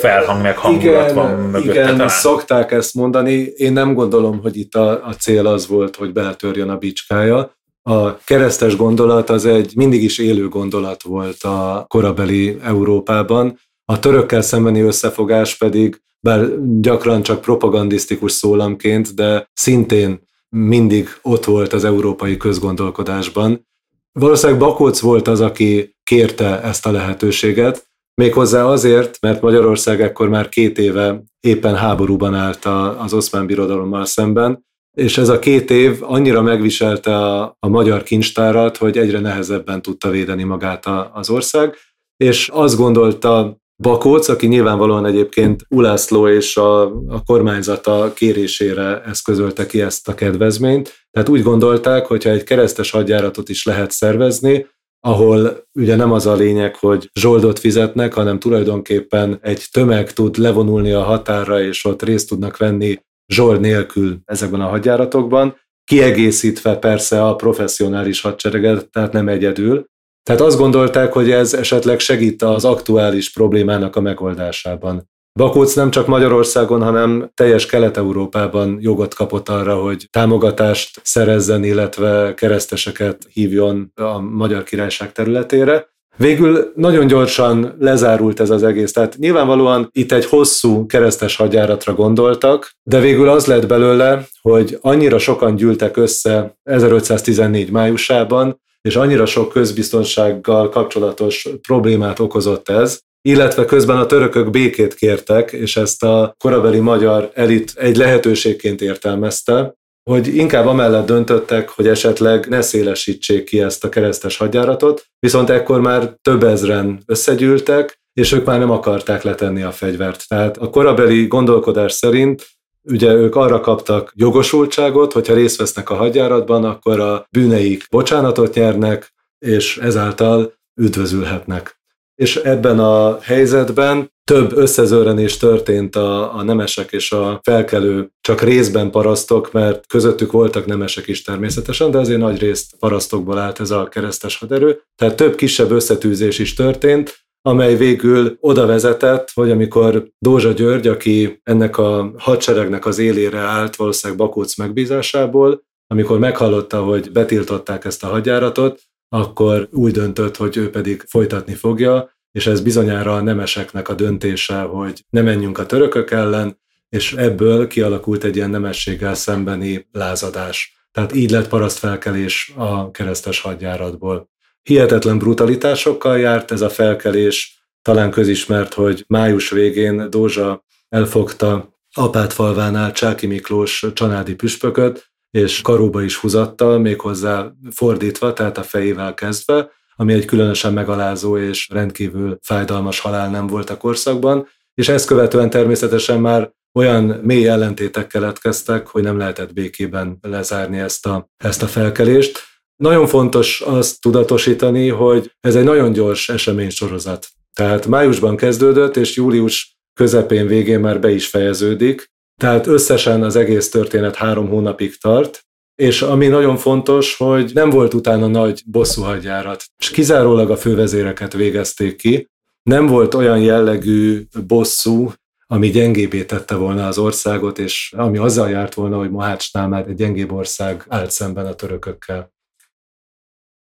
felhang meg hangulat igen, van mögötte Igen, talán. szokták ezt mondani. Én nem gondolom, hogy itt a, a cél az volt, hogy beletörjön a bicskája. A keresztes gondolat az egy mindig is élő gondolat volt a korabeli Európában, a törökkel szembeni összefogás pedig, bár gyakran csak propagandisztikus szólamként, de szintén mindig ott volt az európai közgondolkodásban. Valószínűleg Bakóc volt az, aki kérte ezt a lehetőséget, méghozzá azért, mert Magyarország ekkor már két éve éppen háborúban állt az oszmán birodalommal szemben, és ez a két év annyira megviselte a, a magyar kincstárat, hogy egyre nehezebben tudta védeni magát a, az ország, és azt gondolta Bakóc, aki nyilvánvalóan egyébként Ulászló és a, a kormányzata kérésére eszközölte ki ezt a kedvezményt. Tehát úgy gondolták, hogyha egy keresztes hadjáratot is lehet szervezni, ahol ugye nem az a lényeg, hogy zsoldot fizetnek, hanem tulajdonképpen egy tömeg tud levonulni a határra, és ott részt tudnak venni zsold nélkül ezekben a hadjáratokban, kiegészítve persze a professzionális hadsereget, tehát nem egyedül, tehát azt gondolták, hogy ez esetleg segít az aktuális problémának a megoldásában. Bakóc nem csak Magyarországon, hanem teljes Kelet-Európában jogot kapott arra, hogy támogatást szerezzen, illetve kereszteseket hívjon a Magyar Királyság területére. Végül nagyon gyorsan lezárult ez az egész. Tehát nyilvánvalóan itt egy hosszú keresztes hadjáratra gondoltak, de végül az lett belőle, hogy annyira sokan gyűltek össze 1514 májusában, és annyira sok közbiztonsággal kapcsolatos problémát okozott ez, illetve közben a törökök békét kértek, és ezt a korabeli magyar elit egy lehetőségként értelmezte, hogy inkább amellett döntöttek, hogy esetleg ne szélesítsék ki ezt a keresztes hadjáratot, viszont ekkor már több ezren összegyűltek, és ők már nem akarták letenni a fegyvert. Tehát a korabeli gondolkodás szerint Ugye ők arra kaptak jogosultságot, hogyha részt vesznek a hadjáratban, akkor a bűneik bocsánatot nyernek, és ezáltal üdvözülhetnek. És ebben a helyzetben több összezőrenés történt a, a nemesek és a felkelő, csak részben parasztok, mert közöttük voltak nemesek is természetesen, de azért nagy részt parasztokból állt ez a keresztes haderő. Tehát több kisebb összetűzés is történt, amely végül oda vezetett, hogy amikor Dózsa György, aki ennek a hadseregnek az élére állt, valószínűleg Bakóc megbízásából, amikor meghallotta, hogy betiltották ezt a hadjáratot, akkor úgy döntött, hogy ő pedig folytatni fogja, és ez bizonyára a nemeseknek a döntése, hogy ne menjünk a törökök ellen, és ebből kialakult egy ilyen nemességgel szembeni lázadás. Tehát így lett parasztfelkelés a keresztes hadjáratból. Hihetetlen brutalitásokkal járt ez a felkelés, talán közismert, hogy május végén Dózsa elfogta Apátfalvánál Csáki Miklós csanádi püspököt, és karóba is húzatta, méghozzá fordítva, tehát a fejével kezdve, ami egy különösen megalázó és rendkívül fájdalmas halál nem volt a korszakban, és ezt követően természetesen már olyan mély ellentétek keletkeztek, hogy nem lehetett békében lezárni ezt a, ezt a felkelést. Nagyon fontos azt tudatosítani, hogy ez egy nagyon gyors eseménysorozat. Tehát májusban kezdődött, és július közepén végén már be is fejeződik. Tehát összesen az egész történet három hónapig tart, és ami nagyon fontos, hogy nem volt utána nagy bosszúhagyjárat, és kizárólag a fővezéreket végezték ki. Nem volt olyan jellegű bosszú, ami gyengébbé tette volna az országot, és ami azzal járt volna, hogy Mohácsnál már egy gyengébb ország állt szemben a törökökkel.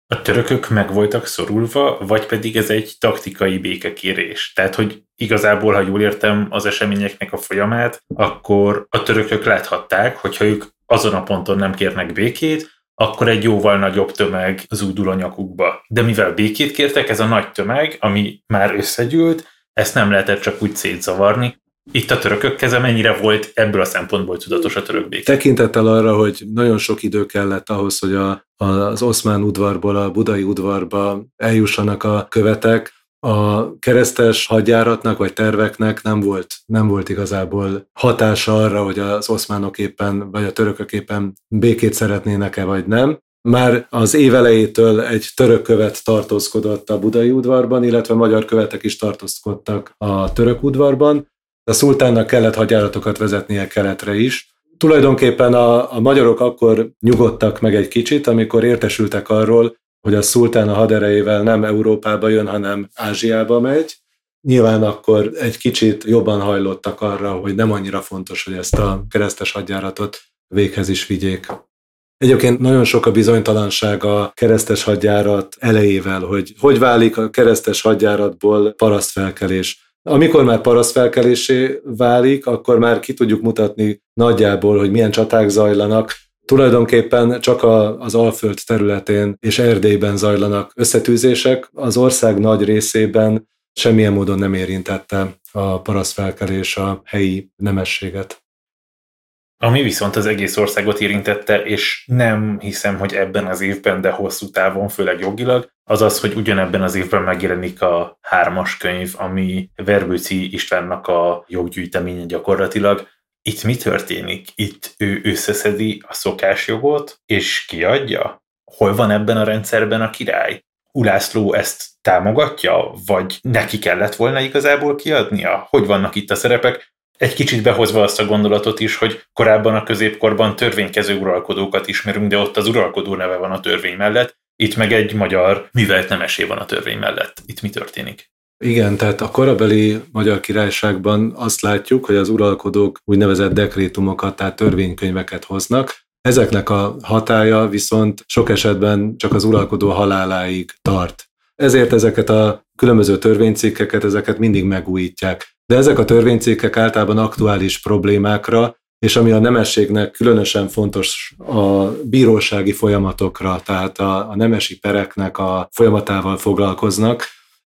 A törökök meg voltak szorulva, vagy pedig ez egy taktikai békekérés? Tehát, hogy igazából, ha jól értem az eseményeknek a folyamát, akkor a törökök láthatták, hogyha ők azon a ponton nem kérnek békét, akkor egy jóval nagyobb tömeg zúdul a nyakukba. De mivel békét kértek, ez a nagy tömeg, ami már összegyűlt, ezt nem lehetett csak úgy szétzavarni, itt a törökök keze mennyire volt ebből a szempontból tudatos a török béke? Tekintettel arra, hogy nagyon sok idő kellett ahhoz, hogy a, az oszmán udvarból a budai udvarba eljussanak a követek, a keresztes hadjáratnak vagy terveknek nem volt, nem volt igazából hatása arra, hogy az oszmánok éppen, vagy a törökök éppen békét szeretnének-e, vagy nem. Már az év elejétől egy török követ tartózkodott a budai udvarban, illetve magyar követek is tartózkodtak a török udvarban, a szultánnak kellett hadjáratokat vezetnie keletre is. Tulajdonképpen a, a magyarok akkor nyugodtak meg egy kicsit, amikor értesültek arról, hogy a szultán a haderejével nem Európába jön, hanem Ázsiába megy. Nyilván akkor egy kicsit jobban hajlottak arra, hogy nem annyira fontos, hogy ezt a keresztes hadjáratot véghez is vigyék. Egyébként nagyon sok a bizonytalanság a keresztes hadjárat elejével, hogy hogy válik a keresztes hadjáratból parasztfelkelés. Amikor már parasztfelkelésé válik, akkor már ki tudjuk mutatni nagyjából, hogy milyen csaták zajlanak. Tulajdonképpen csak a, az Alföld területén és Erdélyben zajlanak összetűzések, az ország nagy részében semmilyen módon nem érintette a parasztfelkelés a helyi nemességet. Ami viszont az egész országot érintette, és nem hiszem, hogy ebben az évben, de hosszú távon, főleg jogilag, az az, hogy ugyanebben az évben megjelenik a hármas könyv, ami Verbőci Istvánnak a joggyűjteménye gyakorlatilag. Itt mi történik? Itt ő összeszedi a szokásjogot, és kiadja? Hol van ebben a rendszerben a király? Ulászló ezt támogatja, vagy neki kellett volna igazából kiadnia? Hogy vannak itt a szerepek? Egy kicsit behozva azt a gondolatot is, hogy korábban a középkorban törvénykező uralkodókat ismerünk, de ott az uralkodó neve van a törvény mellett, itt meg egy magyar művelt nemesé van a törvény mellett. Itt mi történik? Igen, tehát a korabeli magyar királyságban azt látjuk, hogy az uralkodók úgynevezett dekrétumokat, tehát törvénykönyveket hoznak. Ezeknek a hatája viszont sok esetben csak az uralkodó haláláig tart. Ezért ezeket a különböző törvénycikkeket, ezeket mindig megújítják. De ezek a törvénycikkek általában aktuális problémákra, és ami a nemességnek különösen fontos a bírósági folyamatokra, tehát a, a nemesi pereknek a folyamatával foglalkoznak.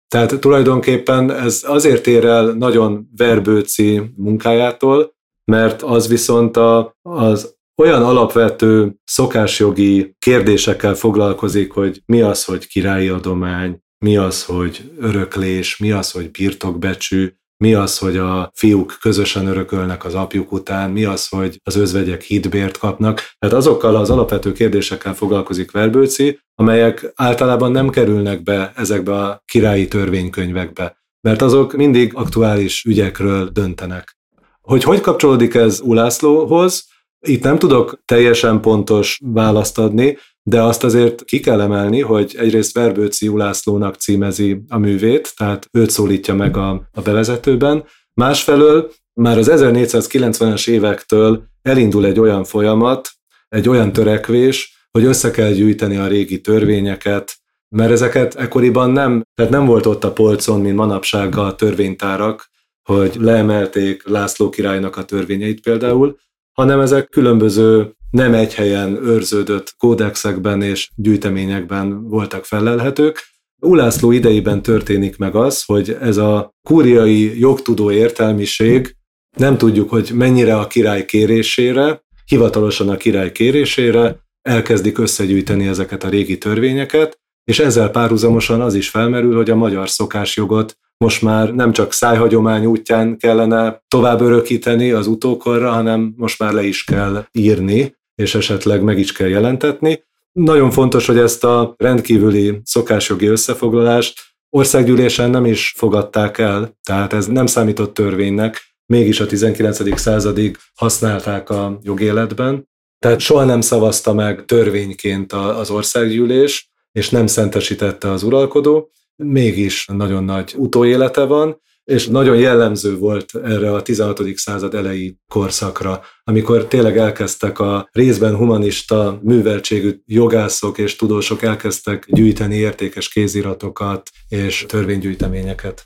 Tehát tulajdonképpen ez azért ér el nagyon verbőci munkájától, mert az viszont a, az olyan alapvető szokásjogi kérdésekkel foglalkozik, hogy mi az, hogy királyi adomány, mi az, hogy öröklés, mi az, hogy birtokbecsű, mi az, hogy a fiúk közösen örökölnek az apjuk után, mi az, hogy az özvegyek hitbért kapnak. Tehát azokkal az alapvető kérdésekkel foglalkozik Verbőci, amelyek általában nem kerülnek be ezekbe a királyi törvénykönyvekbe, mert azok mindig aktuális ügyekről döntenek. Hogy hogy kapcsolódik ez Ulászlóhoz? Itt nem tudok teljesen pontos választ adni, de azt azért ki kell emelni, hogy egyrészt Verbőci Ulászlónak címezi a művét, tehát őt szólítja meg a, a bevezetőben, másfelől már az 1490-es évektől elindul egy olyan folyamat, egy olyan törekvés, hogy össze kell gyűjteni a régi törvényeket, mert ezeket ekkoriban nem, tehát nem volt ott a polcon, mint manapság a törvénytárak, hogy leemelték László királynak a törvényeit például, hanem ezek különböző nem egy helyen őrződött kódexekben és gyűjteményekben voltak felelhetők. Ulászló idejében történik meg az, hogy ez a kúriai jogtudó értelmiség nem tudjuk, hogy mennyire a király kérésére, hivatalosan a király kérésére elkezdik összegyűjteni ezeket a régi törvényeket, és ezzel párhuzamosan az is felmerül, hogy a magyar szokásjogot most már nem csak szájhagyomány útján kellene tovább örökíteni az utókorra, hanem most már le is kell írni, és esetleg meg is kell jelentetni. Nagyon fontos, hogy ezt a rendkívüli szokásjogi összefoglalást országgyűlésen nem is fogadták el, tehát ez nem számított törvénynek, mégis a 19. századig használták a jogéletben. Tehát soha nem szavazta meg törvényként az országgyűlés, és nem szentesítette az uralkodó, mégis nagyon nagy utóélete van, és nagyon jellemző volt erre a 16. század elejé korszakra, amikor tényleg elkezdtek a részben humanista műveltségű jogászok és tudósok elkezdtek gyűjteni értékes kéziratokat és törvénygyűjteményeket.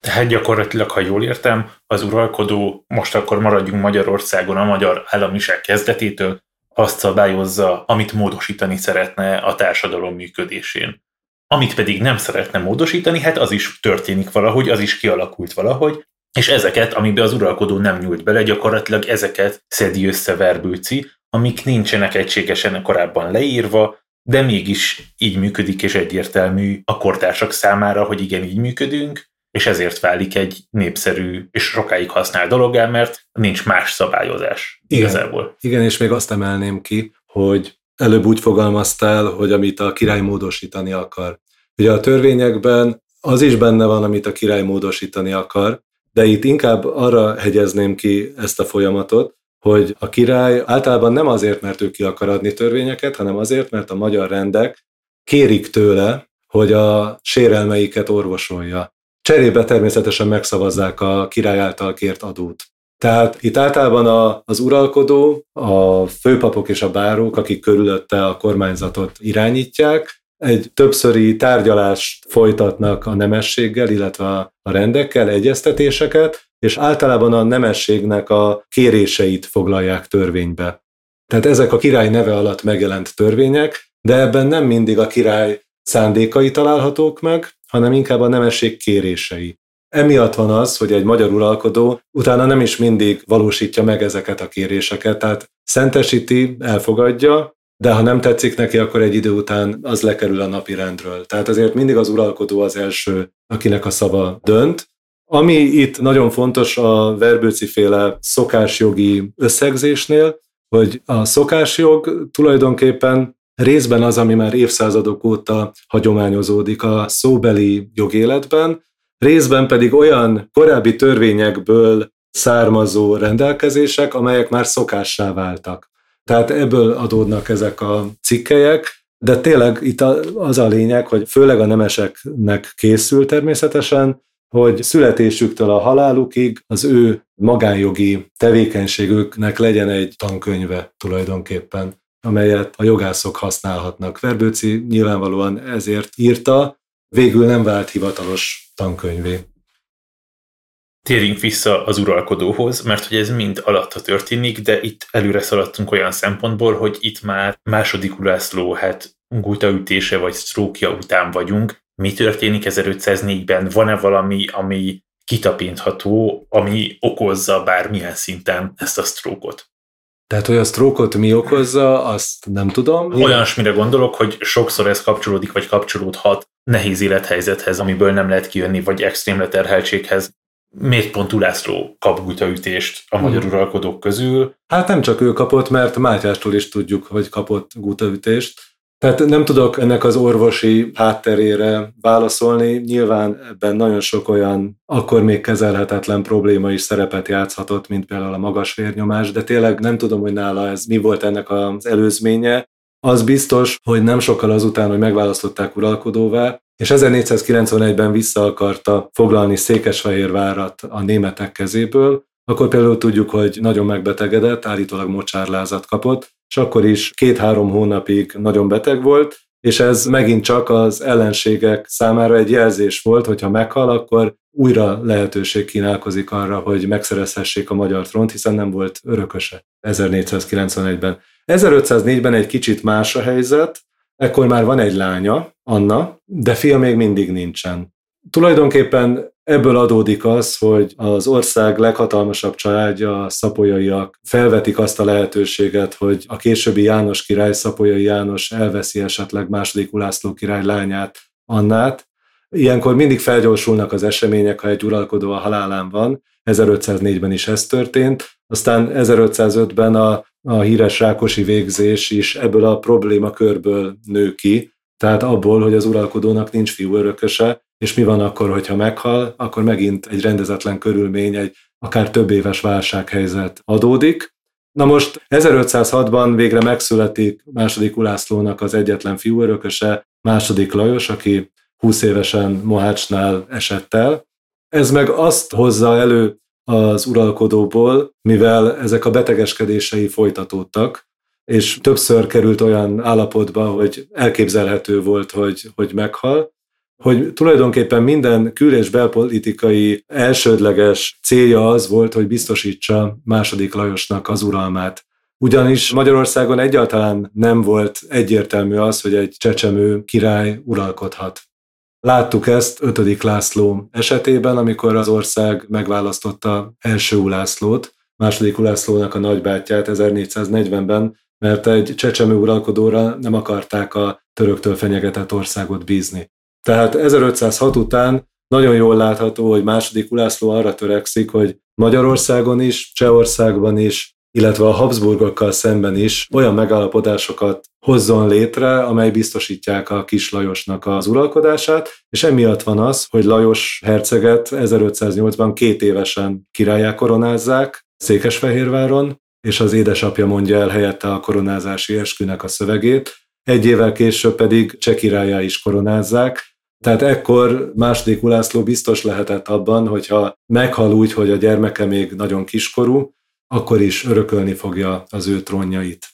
Tehát gyakorlatilag, ha jól értem, az uralkodó, most akkor maradjunk Magyarországon a magyar államiság kezdetétől, azt szabályozza, amit módosítani szeretne a társadalom működésén. Amit pedig nem szeretne módosítani, hát az is történik valahogy, az is kialakult valahogy, és ezeket, amiben az uralkodó nem nyúlt bele, gyakorlatilag ezeket szedi össze Verbőci, amik nincsenek egységesen korábban leírva, de mégis így működik és egyértelmű a kortársak számára, hogy igen, így működünk, és ezért válik egy népszerű és sokáig használ dologá, mert nincs más szabályozás igen, igazából. Igen, és még azt emelném ki, hogy előbb úgy fogalmaztál, hogy amit a király módosítani akar. Ugye a törvényekben az is benne van, amit a király módosítani akar, de itt inkább arra hegyezném ki ezt a folyamatot, hogy a király általában nem azért, mert ő ki akar adni törvényeket, hanem azért, mert a magyar rendek kérik tőle, hogy a sérelmeiket orvosolja. Cserébe természetesen megszavazzák a király által kért adót. Tehát itt általában a, az uralkodó, a főpapok és a bárók, akik körülötte a kormányzatot irányítják, egy többszöri tárgyalást folytatnak a nemességgel, illetve a rendekkel, egyeztetéseket, és általában a nemességnek a kéréseit foglalják törvénybe. Tehát ezek a király neve alatt megjelent törvények, de ebben nem mindig a király szándékai találhatók meg, hanem inkább a nemesség kérései. Emiatt van az, hogy egy magyar uralkodó utána nem is mindig valósítja meg ezeket a kéréseket, tehát szentesíti, elfogadja, de ha nem tetszik neki, akkor egy idő után az lekerül a napi rendről. Tehát azért mindig az uralkodó az első, akinek a szava dönt. Ami itt nagyon fontos a verbőci féle szokásjogi összegzésnél, hogy a szokásjog tulajdonképpen részben az, ami már évszázadok óta hagyományozódik a szóbeli jogéletben, részben pedig olyan korábbi törvényekből származó rendelkezések, amelyek már szokássá váltak. Tehát ebből adódnak ezek a cikkelyek, de tényleg itt az a lényeg, hogy főleg a nemeseknek készül természetesen, hogy születésüktől a halálukig az ő magánjogi tevékenységüknek legyen egy tankönyve tulajdonképpen, amelyet a jogászok használhatnak. Verbőci nyilvánvalóan ezért írta, végül nem vált hivatalos tankönyvé. Térjünk vissza az uralkodóhoz, mert hogy ez mind alatta történik, de itt előre szaladtunk olyan szempontból, hogy itt már második Ulászló hát gutaütése vagy sztrókja után vagyunk. Mi történik 1504-ben? Van-e valami, ami kitapintható, ami okozza bármilyen szinten ezt a sztrókot? Tehát, hogy a sztrókot mi okozza, azt nem tudom. Olyasmire gondolok, hogy sokszor ez kapcsolódik, vagy kapcsolódhat nehéz élethelyzethez, amiből nem lehet kijönni, vagy extrém leterheltséghez. Miért pont Ulászló kap gutaütést a magyar hmm. uralkodók közül? Hát nem csak ő kapott, mert Mátyástól is tudjuk, hogy kapott gutaütést. Tehát nem tudok ennek az orvosi hátterére válaszolni. Nyilván ebben nagyon sok olyan akkor még kezelhetetlen probléma is szerepet játszhatott, mint például a magas vérnyomás, de tényleg nem tudom, hogy nála ez mi volt ennek az előzménye. Az biztos, hogy nem sokkal azután, hogy megválasztották uralkodóvá, és 1491-ben vissza akarta foglalni Székesfehérvárat a németek kezéből, akkor például tudjuk, hogy nagyon megbetegedett, állítólag mocsárlázat kapott, és akkor is két-három hónapig nagyon beteg volt, és ez megint csak az ellenségek számára egy jelzés volt, hogyha meghal, akkor újra lehetőség kínálkozik arra, hogy megszerezhessék a magyar front, hiszen nem volt örököse 1491-ben. 1504-ben egy kicsit más a helyzet, ekkor már van egy lánya, Anna, de fia még mindig nincsen. Tulajdonképpen ebből adódik az, hogy az ország leghatalmasabb családja, a szapolyaiak felvetik azt a lehetőséget, hogy a későbbi János király, szapolyai János elveszi esetleg második Ulászló király lányát, Annát. Ilyenkor mindig felgyorsulnak az események, ha egy uralkodó a halálán van. 1504-ben is ez történt. Aztán 1505-ben a, a híres Rákosi végzés is ebből a problémakörből nő ki, tehát abból, hogy az uralkodónak nincs fiú örököse, és mi van akkor, hogyha meghal, akkor megint egy rendezetlen körülmény, egy akár több éves válsághelyzet adódik. Na most 1506-ban végre megszületik második Ulászlónak az egyetlen fiú örököse, második Lajos, aki 20 évesen Mohácsnál esett el. Ez meg azt hozza elő az uralkodóból, mivel ezek a betegeskedései folytatódtak, és többször került olyan állapotba, hogy elképzelhető volt, hogy, hogy meghal, hogy tulajdonképpen minden kül- és belpolitikai elsődleges célja az volt, hogy biztosítsa második Lajosnak az uralmát. Ugyanis Magyarországon egyáltalán nem volt egyértelmű az, hogy egy csecsemő király uralkodhat. Láttuk ezt 5. László esetében, amikor az ország megválasztotta első Ulászlót, második Ulászlónak a nagybátyját 1440-ben, mert egy csecsemő uralkodóra nem akarták a töröktől fenyegetett országot bízni. Tehát 1506 után nagyon jól látható, hogy második Ulászló arra törekszik, hogy Magyarországon is, Csehországban is, illetve a Habsburgokkal szemben is olyan megállapodásokat hozzon létre, amely biztosítják a kis Lajosnak az uralkodását, és emiatt van az, hogy Lajos herceget 1508-ban két évesen királyá koronázzák Székesfehérváron, és az édesapja mondja el helyette a koronázási eskünek a szövegét, egy évvel később pedig cseh királyá is koronázzák, tehát ekkor második Ulászló biztos lehetett abban, hogyha meghal úgy, hogy a gyermeke még nagyon kiskorú, akkor is örökölni fogja az ő trónjait.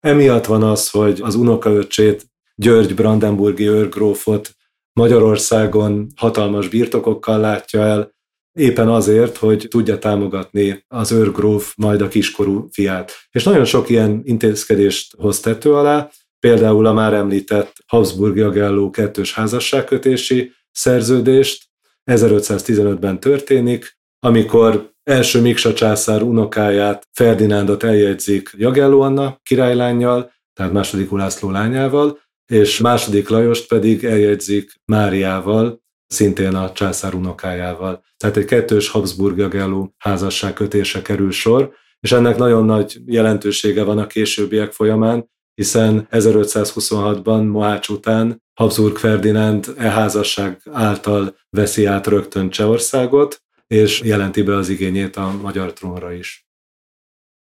Emiatt van az, hogy az unokaöccsét, György Brandenburgi őrgrófot Magyarországon hatalmas birtokokkal látja el, éppen azért, hogy tudja támogatni az őrgróf majd a kiskorú fiát. És nagyon sok ilyen intézkedést hoz tető alá, például a már említett Habsburg Jagelló kettős házasságkötési szerződést, 1515-ben történik, amikor első Miksa császár unokáját, Ferdinándot eljegyzik Jagelló Anna királylányjal, tehát második Ulászló lányával, és második Lajost pedig eljegyzik Máriával, szintén a császár unokájával. Tehát egy kettős Habsburg Jagelló házasság kötése kerül sor, és ennek nagyon nagy jelentősége van a későbbiek folyamán, hiszen 1526-ban Mohács után Habsburg Ferdinánd e házasság által veszi át rögtön Csehországot, és jelenti be az igényét a magyar trónra is.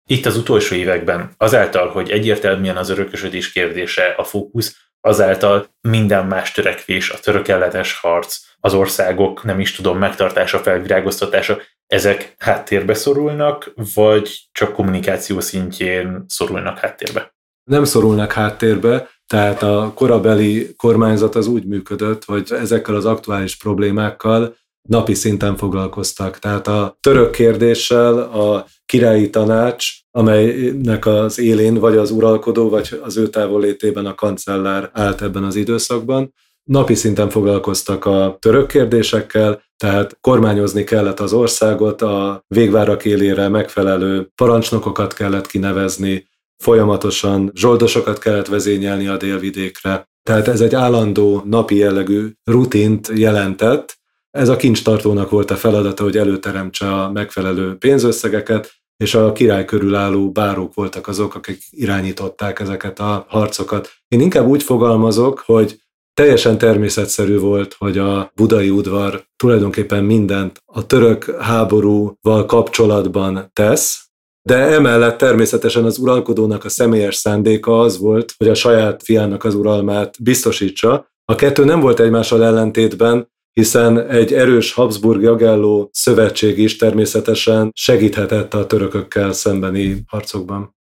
Itt az utolsó években, azáltal, hogy egyértelműen az örökösödés kérdése a fókusz, azáltal minden más törekvés, a török ellenes harc, az országok, nem is tudom, megtartása, felvirágoztatása, ezek háttérbe szorulnak, vagy csak kommunikáció szintjén szorulnak háttérbe? Nem szorulnak háttérbe, tehát a korabeli kormányzat az úgy működött, hogy ezekkel az aktuális problémákkal napi szinten foglalkoztak. Tehát a török kérdéssel a királyi tanács, amelynek az élén vagy az uralkodó, vagy az ő távollétében a kancellár állt ebben az időszakban, napi szinten foglalkoztak a török kérdésekkel, tehát kormányozni kellett az országot, a végvárak élére megfelelő parancsnokokat kellett kinevezni, folyamatosan zsoldosokat kellett vezényelni a délvidékre. Tehát ez egy állandó napi jellegű rutint jelentett, ez a kincstartónak volt a feladata, hogy előteremtse a megfelelő pénzösszegeket, és a király körül álló bárók voltak azok, akik irányították ezeket a harcokat. Én inkább úgy fogalmazok, hogy teljesen természetszerű volt, hogy a budai udvar tulajdonképpen mindent a török háborúval kapcsolatban tesz, de emellett természetesen az uralkodónak a személyes szándéka az volt, hogy a saját fiának az uralmát biztosítsa. A kettő nem volt egymással ellentétben, hiszen egy erős Habsburg Jagelló szövetség is természetesen segíthetett a törökökkel szembeni harcokban.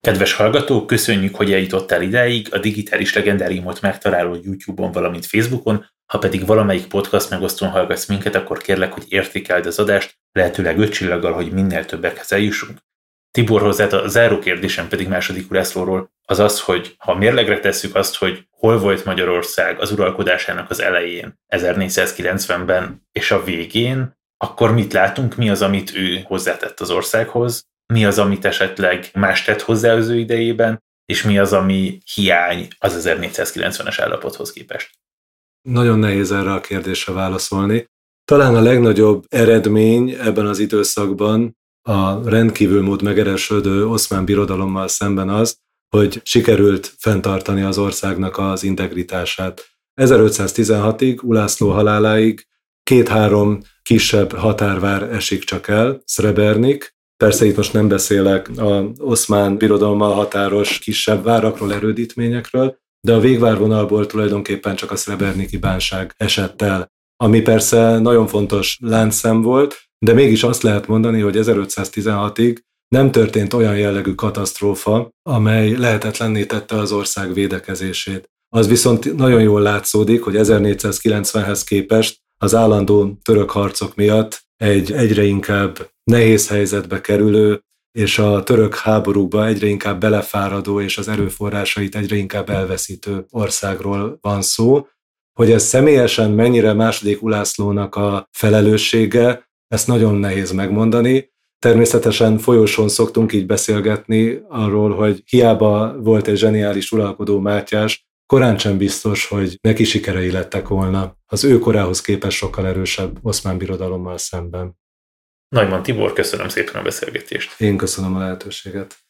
Kedves hallgató, köszönjük, hogy eljutottál idáig. A digitális legendáriumot megtalálod YouTube-on, valamint Facebookon. Ha pedig valamelyik podcast megosztón hallgatsz minket, akkor kérlek, hogy értékeld az adást, lehetőleg öt csillaggal, hogy minél többekhez eljussunk. Tibor hozzá a záró kérdésem pedig második Ulászlóról az az, hogy ha mérlegre tesszük azt, hogy hol volt Magyarország az uralkodásának az elején, 1490-ben és a végén, akkor mit látunk, mi az, amit ő hozzátett az országhoz, mi az, amit esetleg más tett hozzá az ő idejében, és mi az, ami hiány az 1490-es állapothoz képest. Nagyon nehéz erre a kérdésre válaszolni. Talán a legnagyobb eredmény ebben az időszakban a rendkívül mód megeresődő oszmán birodalommal szemben az, hogy sikerült fenntartani az országnak az integritását. 1516-ig, Ulászló haláláig két-három kisebb határvár esik csak el, Srebernik, Persze itt most nem beszélek az oszmán birodalommal határos kisebb várakról, erődítményekről, de a végvárvonalból tulajdonképpen csak a Sreberniki bánság esett el, ami persze nagyon fontos láncszem volt, de mégis azt lehet mondani, hogy 1516-ig nem történt olyan jellegű katasztrófa, amely lehetetlenné tette az ország védekezését. Az viszont nagyon jól látszódik, hogy 1490-hez képest az állandó török harcok miatt egy egyre inkább nehéz helyzetbe kerülő, és a török háborúkba egyre inkább belefáradó, és az erőforrásait egyre inkább elveszítő országról van szó. Hogy ez személyesen mennyire második Ulászlónak a felelőssége, ezt nagyon nehéz megmondani. Természetesen folyosón szoktunk így beszélgetni arról, hogy hiába volt egy zseniális uralkodó Mátyás, korán sem biztos, hogy neki sikerei lettek volna az ő korához képest sokkal erősebb oszmán birodalommal szemben. Nagyman Tibor, köszönöm szépen a beszélgetést. Én köszönöm a lehetőséget.